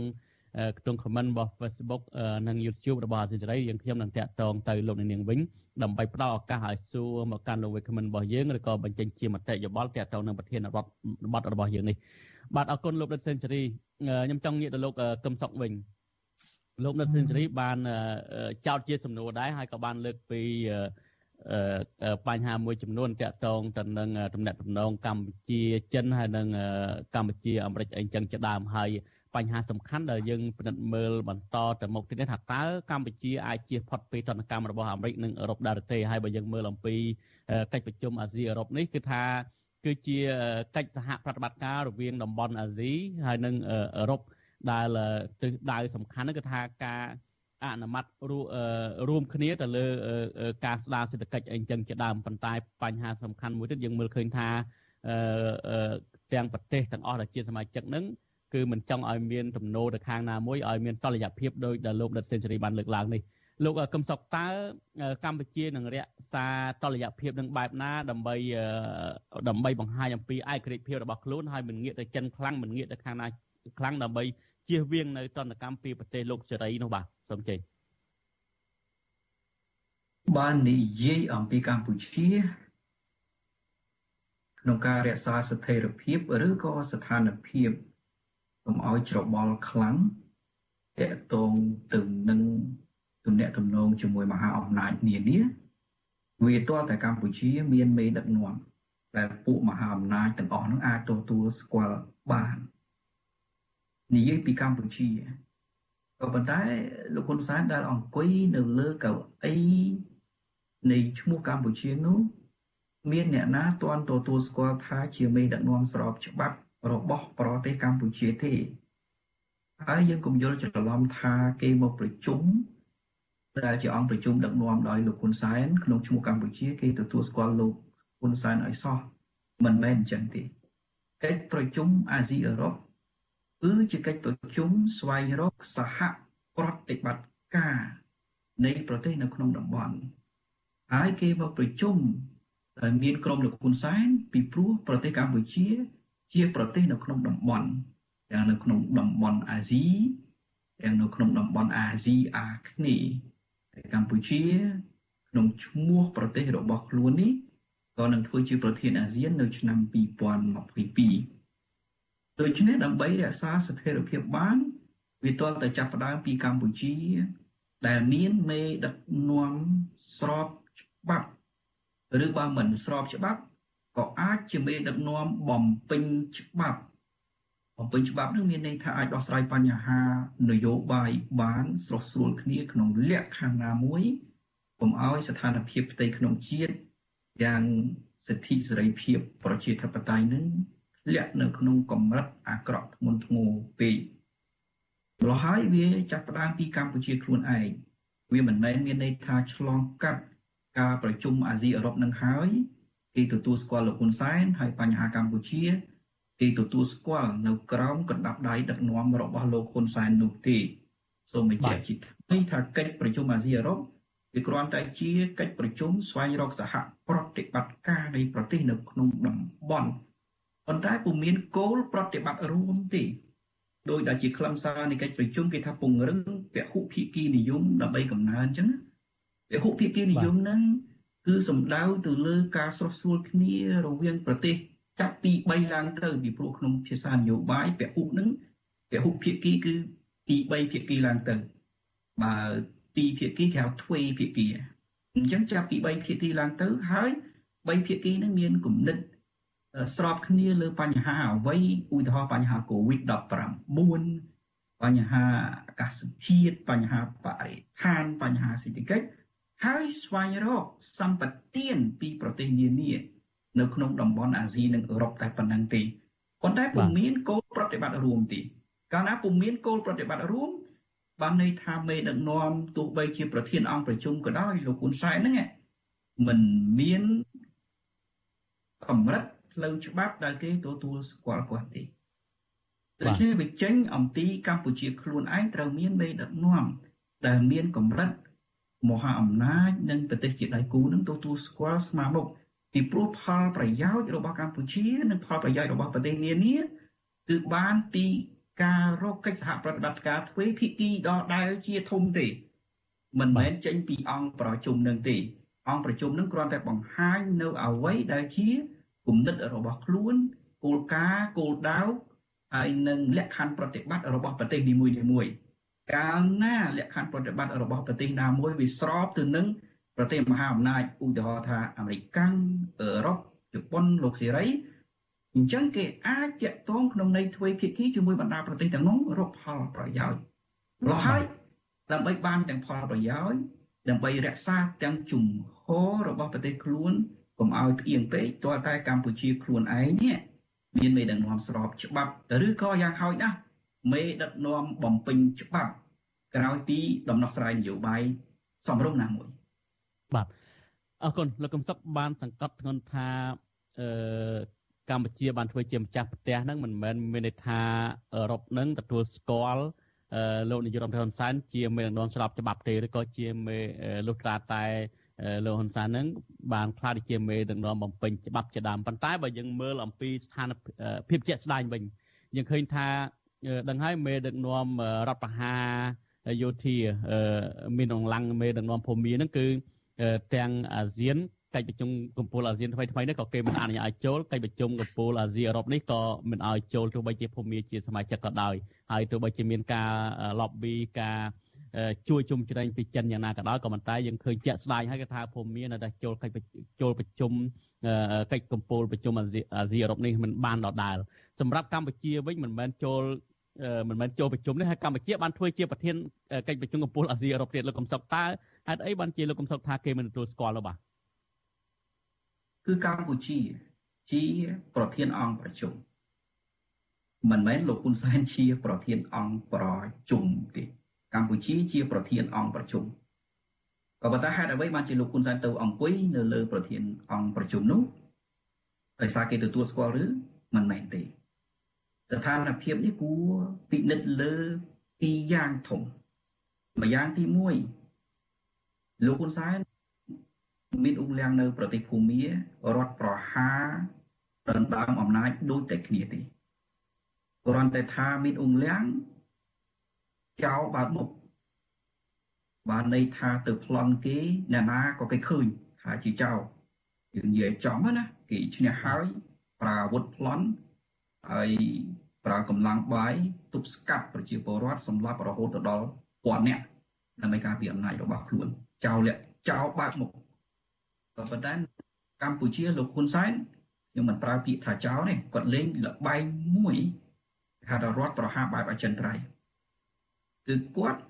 ក្នុង comment របស់ Facebook និង YouTube របស់អាស៊ីសេរីយើងខ្ញុំនឹងតាក់ទងទៅលោកនាងវិញដើម្បីផ្ដល់ឱកាសឲ្យសួរមកកាន់លោក comment របស់យើងឬក៏បញ្ចេញជាមតិយោបល់តាក់ទងនឹងប្រធានបទបទរបស់យើងនេះបាទអរគុណលោកដិតសេនស៊ូរីខ្ញុំចង់ងាកទៅលោកកឹមសុកវិញ លោកដិតសេនស៊ូរីបានចោទជាសំណួរដែរហើយក៏បានលើកពីបញ្ហាមួយចំនួនតាក់ទងទៅនឹងតំណែងតំណងកម្ពុជាចិនហើយនិងកម្ពុជាអាមេរិកអីចឹងជាដើមហើយបញ្ហាសំខាន់ដែលយើងពិនិត្យមើលបន្តទៅមុខទៀតថាតើកម្ពុជាអាចជៀសផុតពីទណ្ឌកម្មរបស់អាមេរិកនិងអឺរ៉ុបដែរទេហើយបើយើងមើលអំពីកិច្ចប្រជុំអាស៊ីអឺរ៉ុបនេះគឺថាគឺជាកិច្ចសហប្រតិបត្តិការរវាងតំបន់អាស៊ីហើយនិងអឺរ៉ុប ដែលទិសដៅសំខាន់គឺថាការអនុម័តរួមគ្នាទៅលើការស្ដារសេដ្ឋកិច្ចអីចឹងជាដើមប៉ុន្តែបញ្ហាសំខាន់មួយទៀតយើងមើលឃើញថាទាំងប្រទេសទាំងអស់ដែលជាសមាជិកនឹងគឺមិនចង់ឲ្យមានទំនោរទៅខាងណាមួយឲ្យមានតលយៈភាពដោយដែលលោកដិតសេនស៊ូរីបានលើកឡើងនេះលោកកឹមសុខតើកម្ពុជានឹងរក្សាតលយៈភាពនឹងបែបណាដើម្បីដើម្បីបង្ហាញអំពីឯករាជ្យភាពរបស់ខ្លួនហើយមិនងាកទៅចិនខ្លាំងមិនងាកទៅខាងណាខ្លាំងដើម្បី ជៀសវាងនៅតន្តកម្មពីប្រទេសលោកសេរីនោះបាទសូមជ័យបាននិយាយអំពីកម្ពុជាក្នុងការរក្សាស្ថិរភាពឬក៏ស្ថានភាពកុំឲ្យច្របល់ខ្លាំងតកតងទៅនឹងទំនាក់ទំនងជាមួយមហាអំណាចនានាវាទាល់តែកម្ពុជាមានមេដឹកនាំដែលពួកមហាអំណាចទាំងអស់នោះអាចទទួលស្គាល់បាន និយាយពីកម្ពុជាក៏ប៉ុន្តែលោកហ៊ុនសែនដែលអង្គុយនៅលើកៅអីនៃឈ្មោះកម្ពុជានោះមានអ្នកណាទាន់ទទួលស្គាល់ថាជាមេដឹកនាំស្របច្បាប់របស់ប្រទេសកម្ពុជាទេហើយយើងកុំយល់ច្រឡំថាគេមកប្រជុំដែលជាអង្គប្រជុំដឹកនាំដោយលោកហ៊ុនសែនក្នុងឈ្មោះកម្ពុជាគេទទួលស្គាល់លោកហ៊ុនសែនឲ្យសោះមិនមែនអញ្ចឹងទេកិច្ចប្រជុំអាស៊ីអឺរ៉ុប គឺជាកិច្ចប្រជុំស្វែងរកសហប្រតិបត្តិការនៃប្រទេសនៅក្នុងតំបន់ហើយគេមកប្រជុំដែលមានក្រុមលោកហ៊ុនសែនពីព្រោះប្រទេសកម្ពុជា ជាប្រទេសនៅក្នុងតំបន់ទាំងនៅក្នុងតំបន់អាស៊ីទាំងនៅក្នុងតំបន់អាស៊ីអាគ្នេយ៍កម្ពុជា ក្នុងឈ្មោះប្រទេសរបស់ខ្លួននេះក៏នឹងធ្វើជាប្រធានអាស៊ាននៅឆ្នាំ2022 ដូច្នេះដើម្បីរក្សាស្ថិរភាពបានវាទាល់តែចាប់ផ្ដើមពីកម្ពុជា ដែលមានមេដឹកនាំស្របច្បាប់ឬបើមិនស្របច្បាប់ក៏អាចជាមេដឹកនាំបំពេញច្បាប់បំពេញច្បាប់នឹងមានន័យថាអាចដោះស្រាយបញ្ហានយោបាយបានស្រស់ស្រួលគ្នាក្នុងលក្ខខណ្ឌណាមួយកុំឲ្យស្ថានភាពផ្ទៃក្នុងជាតិយ៉ាងសិទ្ធិសេរីភាពប្រជាធិបតេយ្យនឹងធ្លាក់នៅក្នុងកម្រិតអាក្រក់ធ្ងន់ធ្ងរពេកម្ល៉េះហើយវាចាប់ផ្ដើមពីកម្ពុជាខ្លួនឯងវាមិនមែនមានន័យថាឆ្លងកាត់ការប្រជុំអាស៊ីអឺរ៉ុបនឹងហើយគេទទួលស្គាល់លោកហ៊ុនសែនហើយបញ្ហាកម្ពុជាគេទទួលស្គាល់នៅក្រោមកណ្ដាប់ដៃដឹកនាំរបស់លោកហ៊ុនសែននោះទេសូមបញ្ជាក់ជាថ្មីថាកិច្ចប្រជុំអាស៊ីអឺរ៉ុបវាគ្រាន់តែជាកិច្ចប្រជុំស្វែងរកសហប្រតិបត្តិការនៃប្រទេសនៅក្នុងតំបន់ ប៉ុន្តែពុំមានគោលប្រតិបត្តិរួមទេដោយដែលជាខ្លឹមសារនៃកិច្ចប្រជុំគេថាពង្រឹងពហុភាគីនិយមដើម្បីកំណើនអញ្ចឹងពហុភាគីនិយមហ្នឹងគឺសំដៅទៅលើការស្រោះស្រួលគ្នារវាងប្រទេសចាប់ពី3ឡើងទៅពីព្រោះក្នុងភាសានយោបាយពហុហ្នឹងពហុភាគីគឺពី3ភាគីឡើងទៅបើពីភាគីគេហៅទ្វេភាគីអញ្ចឹងចាប់ពី3ភាគីឡើងទៅហើយ3ភាគីហ្នឹងមានគំនិត ស្របគ្នាលើបញ្ហាអ្វីឧទាហរណ៍បញ្ហា COVID-19 បញ្ហាអាកាសធាតុបញ្ហាបរិស្ថានបញ្ហាសេដ្ឋកិច្ចហើយស្វែងរកសម្បទានពីប្រទេសនានានៅក្នុងតំបន់អាស៊ីនិងអឺរ៉ុបតែប៉ុណ្ណឹងទេប៉ុន្តែពុំមានគោលប្រតិបត្តិរួមទេកាលណាពុំមានគោលប្រតិបត្តិរួមបានន័យថាមេដឹកនាំទោះបីជាប្រធានអង្គប្រជុំក៏ដោយលោកហ៊ុនសែនហ្នឹងមិនមានកម្រិត ផ្លូវច្បាប់ដែលគេទទួលស្គាល់គាត់ទេដូច្នេះវាចេញអំពីកម្ពុជាខ្លួនឯងត្រូវមានមេដឹកនាំដែលមានកម្រិតមហាអំណាចនិងប្រទេសជាដៃគូនឹងទទួលស្គាល់ស្មារតីពីព្រោះផលប្រយោជន៍របស់កម្ពុជានិងផលប្រយោជន៍របស់ប្រទេសនានាគឺបានពីការរកកិច្ចសហប្រតិបត្តិការទ្វេភាគីដដែលជាធំទេមិនមែនចេញពីអង្គប្រជុំនឹងទេអង្គប្រជុំនឹងគ្រាន់តែបង្ហាញនៅអ្វីដែលជា គំនិតរបស់ខ្លួនគោលការណ៍គោលដៅហើយនឹងលក្ខខណ្ឌប្រតិបត្តិរបស់ប្រទេសនីមួយៗកាលណាលក្ខខណ្ឌប្រតិបត្តិរបស់ប្រទេសណាមួយវាស្របទៅនឹងប្រទេសមហាអំណាចឧទាហរណ៍ថាអាមេរិកអឺរ៉ុបជប៉ុនលោកសេរីអញ្ចឹងគេអាចតាក់ទងក្នុងន័យទ្វេភាគីជាមួយបណ្ដាប្រទេសទាំងនោះរកផលប្រយោជន៍លោះហើយដើម្បីបានទាំងផលប្រយោជន៍ដើម្បីរក្សាទាំងជំហររបស់ប្រទេសខ្លួន កុំឲ្យផ្អៀងពេកទាល់តែកម្ពុជាខ្លួនឯងនេះមានមេដឹកនាំស្របច្បាប់ឬក៏យ៉ាងហោចណាស់មេដឹកនាំបំពេញច្បាប់ក្រោយពីដំណោះស្រាយនយោបាយសំរុំណាមួយបាទអរគុណលោកកំសុកបានសង្កត់ធ្ងន់ថាអឺកម្ពុជាបានធ្វើជាម្ចាស់ផ្ទះហ្នឹងមិនមែនមានន័យថាអឺរ៉ុបហ្នឹងទទួលស្គាល់អឺលោកនាយករដ្ឋមន្ត្រីហ៊ុនសែនជាមេដឹកនាំស្របច្បាប់ទេឬក៏ជាមេលុះត្រាតែ លោកហ៊ុនសែនហ្នឹងបានខ្លាចជាមេដឹកនាំបំពេញច្បាប់ជាដើមប៉ុន្តែបើយើងមើលអំពីស្ថានភាពជាក់ស្ដែងវិញយើងឃើញថាដឹងហើយមេដឹកនាំរដ្ឋប្រហារយោធាមានរងឡាំងមេដឹកនាំភូមិហ្នឹងគឺទាំងអាស៊ានកិច្ចប្រជុំកំពូលអាស៊ានថ្មីថ្មីនេះក៏គេមិនអនុញ្ញាតឲ្យចូលកិច្ចប្រជុំកំពូលអាស៊ីអឺរ៉ុបនេះក៏មិនឲ្យចូលទោះបីជាភូមិជាសមាជិកក៏ដោយហើយទោះបីជាមានការ lobby ការ ជួយជុំជ្រែងពីចិនយ៉ាងណាក៏ដោយក៏ប៉ុន្តែយើងឃើញជាក់ស្ដែងហើយគេថាភូមិនៅតែចូលកិច្ចចូលប្រជុំកិច្ចកំពូលប្រជុំអាស៊ីអាស៊ីអឺរ៉ុបនេះមិនបានដដែលសម្រាប់កម្ពុជាវិញមិនមែនចូលមិនមែនចូលប្រជុំនេះហើយកម្ពុជាបានធ្វើជាប្រធានកិច្ចប្រជុំកំពូលអាស៊ីអឺរ៉ុបទៀតលោកកំសុកតើហេតុអីបានជាលោកកំសុកថាគេមិនទទួលស្គាល់នោះបាទគឺកម្ពុជាជាប្រធានអង្គប្រជុំមិនមែនលោកហ៊ុនសែនជា ប្រធានអង្គប្រជុំទេ កម្ពុជាជាប្រធានអង្គប្រជុំក៏ប៉ុន្តែហេតុអ្វីបានជាលោកហ៊ុនសែនទៅអង្គុយនៅលើប្រធានអង្គប្រជុំនោះដោយសារគេទទួលស្គាល់ឬមិនមែនទេស្ថានភាពនេះគួរពិនិត្យលើពីរយ៉ាងធំម្យ៉ាងទី1លោកហ៊ុនសែនមានអង្គលៀងនៅ ប្រទេសភូមារដ្ឋប្រហារដណ្ដើមអំណាចដូចតែគ្នាទេគ្រាន់តែថាមានអង្គលៀង ចោលបើកមុខបានន័យថាទៅប្លន់គេអ្នកណាក៏គេឃើញថាជាចោលយើងនិយាយចំណាគេឈ្នះហើយប្រើអាវុធប្លន់ហើយប្រើកម្លាំងបាយទប់ស្កាត់ប្រជាពលរដ្ឋសម្លាប់រហូតដល់ពាន់នាក់ដើម្បីការពារអំណាចរបស់ខ្លួន ចោលលាក់ចោលបើកមុខក៏ប៉ុន្តែកម្ពុជាលោកហ៊ុនសែនខ្ញុំមិនប្រើពាក្យថាចោលទេគាត់លេងលបែងមួយហៅថារដ្ឋប្រហារបែបអចិន្ត្រៃយ៍ គឺគាត់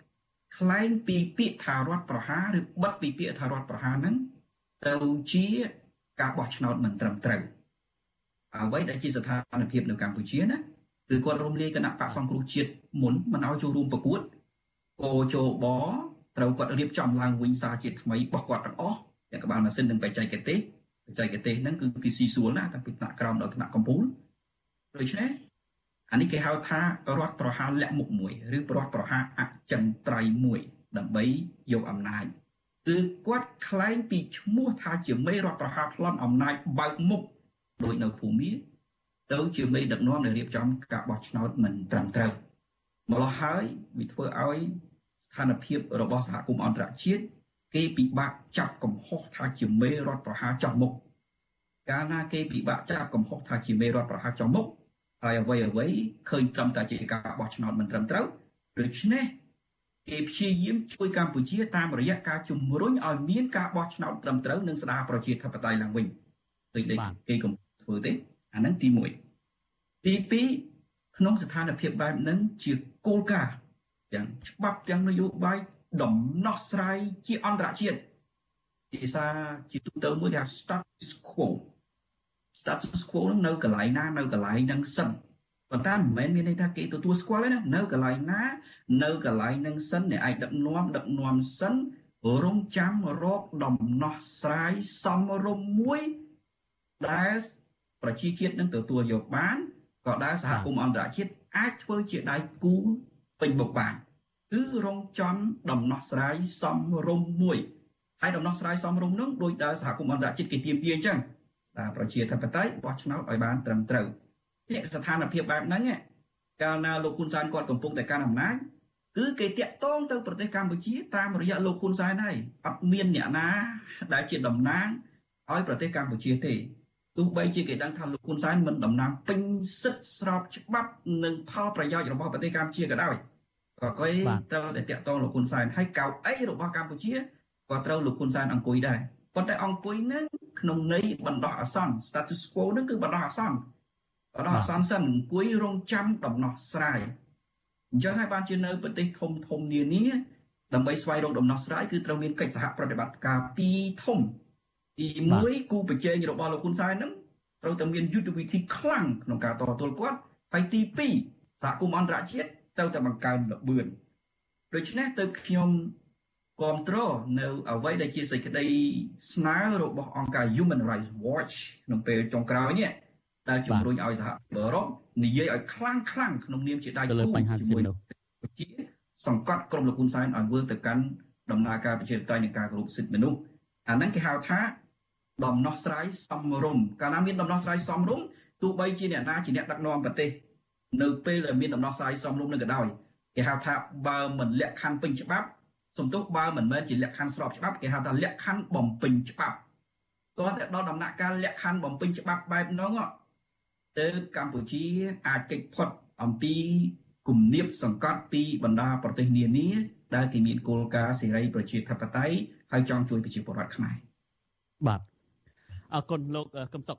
ខ្លែងពីពាក្យថារដ្ឋប្រហារឬបិទពីពាក្យថារដ្ឋប្រហារហ្នឹងទៅជាការបោះឆ្នោតមិនត្រឹមត្រូវអ្វីដែលជាស្ថានភាពនៅកម្ពុជាណាគឺគាត់រំលាយគណៈបកសង្គ្រោះជាតិមុនមិនឲ្យចូលរួមប្រកួតកោជបត្រូវគាត់រៀបចំឡើងវិញសារជាតិថ្មីរបស់គាត់ទាំងអស់ទាំងក្បាលម៉ាស៊ីននិងបច្ចេកទេសបច្ចេកទេសហ្នឹងគឺគេស៊ីសួលណាតាំងពីថ្នាក់ក្រោមដល់ថ្នាក់កំពូលដូច្នេះ អានេះគេហៅថារដ្ឋប្រហារលាក់មុខមួយឬរដ្ឋប្រហារអចិន្ត្រៃយ៍មួយ ដើម្បីយកអំណាចគឺគាត់ខ្លែងពីឈ្មោះថាជាមេរដ្ឋប្រហារប្លន់អំណាចបើកមុខដោយនៅភូមិទៅជាមេដឹកនាំដែលរៀបចំការបោះឆ្នោតមិនត្រឹមត្រូវម្ល៉េះហើយវាធ្វើឲ្យស្ថានភាពរបស់សហគមន៍អន្តរជាតិគេពិបាកចាប់កំហុសថាជាមេរដ្ឋប្រហារចំមុខកាលណាគេពិបាកចាប់កំហុសថាជាមេរដ្ឋប្រហារចំមុខ ហើយអ្វីអ្វីឃើញត្រឹមតែជាការបោះឆ្នោតមិនត្រឹមត្រូវដូច្នេះគេព្យាយាមជួយកម្ពុជាតាមរយៈការជំរុញឲ្យមានការបោះឆ្នោតត្រឹមត្រូវនិងស្ដារប្រជាធិបតេយ្យឡើងវិញដូចដែលគេកំធ្វើទេអាហ្នឹងទី1ទី2ក្នុងស្ថានភាពបែបហ្នឹងជាគោលការណ៍ទាំងច្បាប់ទាំងនយោបាយដំណោះស្រាយជាអន្តរជាតិភាសាជាទូទៅមួយគេហៅ status quo status quo នឹងនៅកន្លែងណានៅកន្លែងហ្នឹងសិនប៉ុន្តែមិនមែនមានន័យថាគេទទួលស្គាល់ទេណានៅកន្លែងណា នៅកន្លែងហ្នឹងសិនអ្នកឯងដឹកនាំដឹកនាំសិនរងចាំរកដំណោះស្រាយសមរម្យមួយដែលប្រជាជាតិនឹងទទួលយកបានក៏ដែលសហគមន៍អន្តរជាតិអាចធ្វើជាដៃគូពេញមុខបានគឺរងចំដំណោះស្រាយសមរម្យមួយហើយដំណោះស្រាយសមរម្យនោះដោយដែលសហគមន៍អន្តរជាតិគេទៀមទាអញ្ចឹងស្ដារ ប្រជាធិបតេយ្យបោះឆ្នោតឲ្យបានត្រឹមត្រូវនេះស្ថានភាពបែបហ្នឹងកាលណាលោកហ៊ុនសែនគាត់កំពុងតែកាន់អំណាចគឺគេតាក់ទងទៅប្រទេសកម្ពុជាតាមរយៈលោកហ៊ុនសែនហើយអត់មានអ្នកណាដែលជាតំណាងឲ្យប្រទេសកម្ពុជាទេទោះបីជាគេដឹងថាលោកហ៊ុនសែនមិនតំណាងពេញសិទ្ធិស្របច្បាប់និងផលប្រយោជន៍របស់ប្រទេសកម្ពុជាក៏ដោយក៏គេត្រូវតែតាក់ទងលោកហ៊ុនសែនហើយកៅអីរបស់កម្ពុជាក៏ត្រូវលោកហ៊ុនសែនអង្គុយដែរប៉ុន្តែអង្គុយនឹង ក្នុងន័យបណ្ដោះអាសន្ន status quo នឹងគឺបណ្ដោះអាសន្នបណ្ដោះអាសន្នសិនអង្គុយរងចាំដំណោះស្រាយអញ្ចឹងហើយបានជានៅប្រទេសធំធំនានាដើម្បីស្វែងរកដំណោះស្រាយគឺត្រូវមានកិច្ចសហប្រតិបត្តិការពីរធំទី1គូប្រជែងរបស់លោកហ៊ុនសែនហ្នឹងត្រូវតែមានយុទ្ធវិធីខ្លាំងក្នុងការតទល់គាត់ហើយទី2សហគមន៍អន្តរជាតិត្រូវតែបង្កើនល្បឿនដូច្នេះទៅខ្ញុំ គ្រប់គ្រងនៅអ្វីដែលជាសេចក្តីស្នើរបស់អង្គការ Human Rights Watch ក្នុងពេលចុងក្រោយនេះដែលជំរុញឲ្យសហអឺរ៉ុបនិយាយឲ្យខ្លាំងខ្លាំងក្នុងនាមជាដៃគូជាមួយជាសង្កត់ក្រុមលោកហ៊ុនសែនឲ្យវិលទៅកាន់ដំណើរការប្រជាធិបតេយ្យនិងការគោរពសិទ្ធិមនុស្សអាហ្នឹងគេហៅថាដំណោះស្រាយសមរម្យកាលណាមានដំណោះស្រាយសមរម្យទោះបីជាអ្នកណាជាអ្នកដឹកនាំប្រទេសនៅពេលដែលមានដំណោះស្រាយសមរម្យនឹងក៏ដោយគេហៅថាបើមិនលក្ខខណ្ឌពេញច្បាប់ សំទោសបើមិនមែនជាលក្ខខណ្ឌស្របច្បាប់គេហៅថាលក្ខខណ្ឌបំពេញច្បាប់តោះតែដល់ដំណាក់កាលលក្ខខណ្ឌបំពេញច្បាប់បែបហ្នឹងទៅកម្ពុជាអាចកិច្ចផុតអំពីគំនាបសង្កត់ពីបណ្ដាប្រទេសនានាដែលគេមានគោលការណ៍សេរីប្រជាធិបតេយ្យហើយចង់ជួយប្រជាពលរដ្ឋខ្មែរបាទអរគុណលោកកឹមសុខ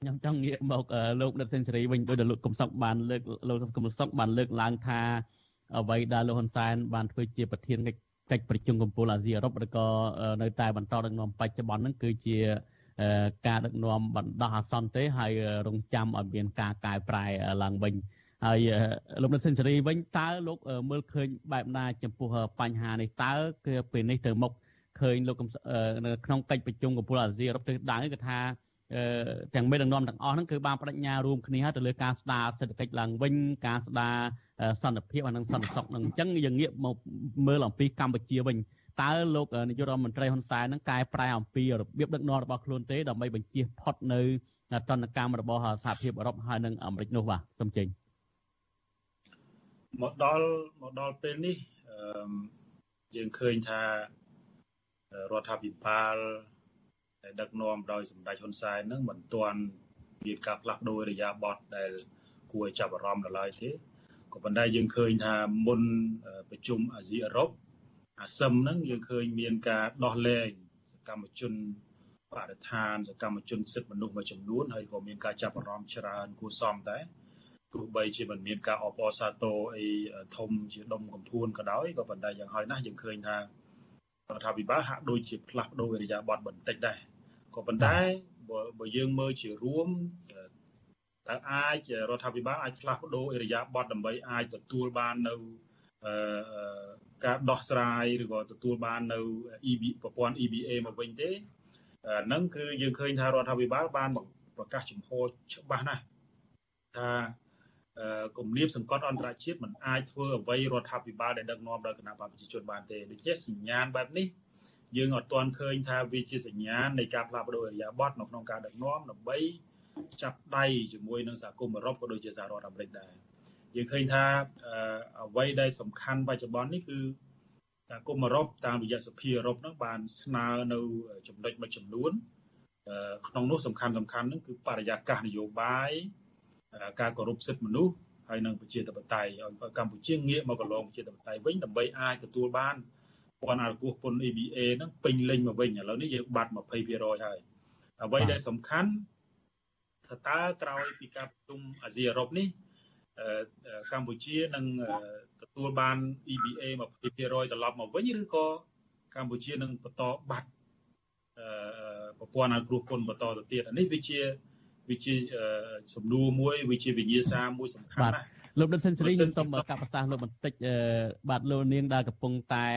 ខ្ញុំចង់ងាកមកលោកដិតសេនស៊ូរីវិញដោយដែលលោកកឹមសុខបានលើកលោកកឹមសុខបានលើកឡើងថា អ្វីដែលលោកហ៊ុនសែនបានធ្វើជាប្រធានកិច្ចប្រជុំកំពូលអាស៊ីអឺរ៉ុបឬក៏នៅតែបន្តដឹកនាំបច្ចុប្បន្នហ្នឹងគឺជាការដឹកនាំបណ្ដោះអាសន្នទេហើយរងចាំឲ្យមានការកែប្រែឡើងវិញហើយលោកនិតសេនស៊ូរីវិញតើលោកមើលឃើញបែបណាចំពោះបញ្ហានេះតើគឺពេលនេះទៅមុខឃើញលោកនៅក្នុងកិច្ចប្រជុំកំពូលអាស៊ីអឺរ៉ុបទិសដៅគឺថា ទាំងមេដឹកនាំទាំងអស់ហ្នឹងគឺបានបដិញ្ញារួមគ្នាទៅលើការស្ដារសេដ្ឋកិច្ចឡើងវិញការស្ដារសន្តិភាពនិងសន្តិសុខនឹងអញ្ចឹងយើងងាកមកមើលអំពីកម្ពុជាវិញតើលោកនាយករដ្ឋមន្ត្រីហ៊ុនសែននឹងកែប្រែអំពីរបៀបដឹកនាំរបស់ខ្លួនទេដើម្បីបញ្ជៀសផុតនៅតនកម្មរបស់សហភាពអឺរ៉ុបហើយនិងអាមេរិកនោះបាទសូមចេញមកដល់មកដល់ពេលនេះយើងឃើញថារដ្ឋាភិបាល ដែលដឹកនាំដោយសម្ដេចហ៊ុនសែននឹងមិនទាន់មានការផ្លាស់ប្ដូររយៈបទដែលគួរឲ្យចាប់អារម្មណ៍ដល់ឡើយទេក៏ប៉ុន្តែយើងឃើញថាមុនប្រជុំអាស៊ីអឺរ៉ុបអាស៊ឹមហ្នឹងយើងឃើញមានការដោះលែងសកម្មជនបរិស្ថានសកម្មជនសិទ្ធិមនុស្សមួយចំនួនហើយក៏មានការចាប់អារម្មណ៍ច្រើនគួរសមដែរទោះបីជាមិនមានការអបអរសាទរអីធំជាដុំកំភួនក៏ដោយក៏ប៉ុន្តែយ៉ាងហោចណាស់យើងឃើញថា រដ្ឋាភិបាលហាក់ដូចជាផ្លាស់ប្ដូរឥរិយាបថបន្តិចដែរក៏ប៉ុន្តែបើយើងមើលជារួមតើអាចរដ្ឋាភិបាលអាចផ្លាស់ប្ដូរឥរិយាបថដើម្បីអាចទទួលបាននៅការដោះស្រាយឬក៏ទទួលបាននៅ EB ប្រព័ន្ធ EBA មកវិញទេហ្នឹងគឺយើងឃើញថារដ្ឋាភិបាលបានប្រកាសចំហច្បាស់ណាស់ថា គំនាបសង្កត់អន្តរជាតិមិនអាចធ្វើអ្វីរដ្ឋាភិបាលដែលដឹកនាំដោយគណៈបព្វជិជនបានទេដូច្នេះសញ្ញាណបែបនេះយើងអត់ទាន់ឃើញថាវាជាសញ្ញាណនៃការផ្លាស់ប្ដូរអរិយាប័ត្រនៅក្នុងការដឹកនាំដើម្បីចាប់ដៃជាមួយនឹងសហគមន៍អឺរ៉ុបក៏ដូចជាសហរដ្ឋអាមេរិកដែរយើងឃើញថាអ្វីដែលសំខាន់បច្ចុប្បន្ននេះគឺសហគមន៍អឺរ៉ុបតាមរយៈសភាអឺរ៉ុបហ្នឹងបានស្នើនៅចំណុចមួយចំនួនក្នុងនោះសំខាន់សំខាន់ហ្នឹងគឺបរិយាកាសនយោបាយ ការគោរពសិទ្ធិមនុស្សហើយនិងប្រជាធិបតេយ្យឲ្យកម្ពុជាងាកមកកន្លងប្រជាធិបតេយ្យវិញដើម្បីអាចទទួលបានពន្ធអាគោះពន្ធ EBA ហ្នឹងពេញលេញមកវិញឥឡូវនេះយើងបាត់20%ហើយអ្វីដែលសំខាន់ថាតើក្រោយពីការប្រជុំអាស៊ីអឺរ៉ុបនេះកម្ពុជានឹងទទួលបាន EBA 20%ត្រឡប់មកវិញឬក៏កម្ពុជានឹងបន្តបាត់ប្រព័ន្ធអគ្រោះពន្ធបន្តទៅទៀតអានេះវាជា វាជាសំណួរមួយវាជាវិញ្ញាសាមួយសំខាន់ណាស់លោកដិតសេនស៊ូរីខ្ញុំសូមកាប់ប្រសាសន៍លោកបន្តិចបាទលោកនាងដែលកំពុងតែ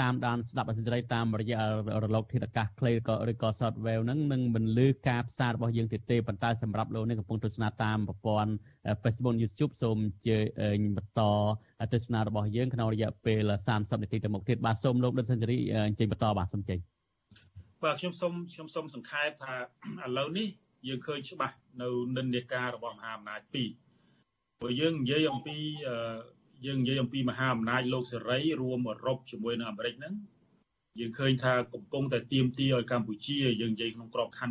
តាមដានស្ដាប់អសិរ័យតាមរយៈរលកធាតុអាកាសខ្លីក៏ឬក៏ software ហ្នឹងនឹងមិនលឺការផ្សាយរបស់យើងទៀតទេប៉ុន្តែសម្រាប់លោកនេះកំពុងទស្សនាតាមប្រព័ន្ធ Facebook YouTube សូមជើញបន្តទស្សនារបស់យើងក្នុងរយៈពេល30នាទីទៅមុខទៀតបាទសូមលោកដិតសេនស៊ូរីអញ្ជើញបន្តបាទសូមចេញបាទខ្ញុំសូមខ្ញុំសូមសង្ខេបថាឥឡូវនេះ យើងឃើញច្បាស់នៅនិន្នាការរបស់មហាអំណាចពីរព្រោះយើងនិយាយអំពីយើងនិយាយអំពីមហាអំណាចលោកសេរីរួមអឺរ៉ុបជាមួយនឹងអាមេរិកហ្នឹងយើងឃើញថាកំពុងតែទៀមទីឲ្យកម្ពុជាយើងនិយាយក្នុងក្របខ័ណ្ឌ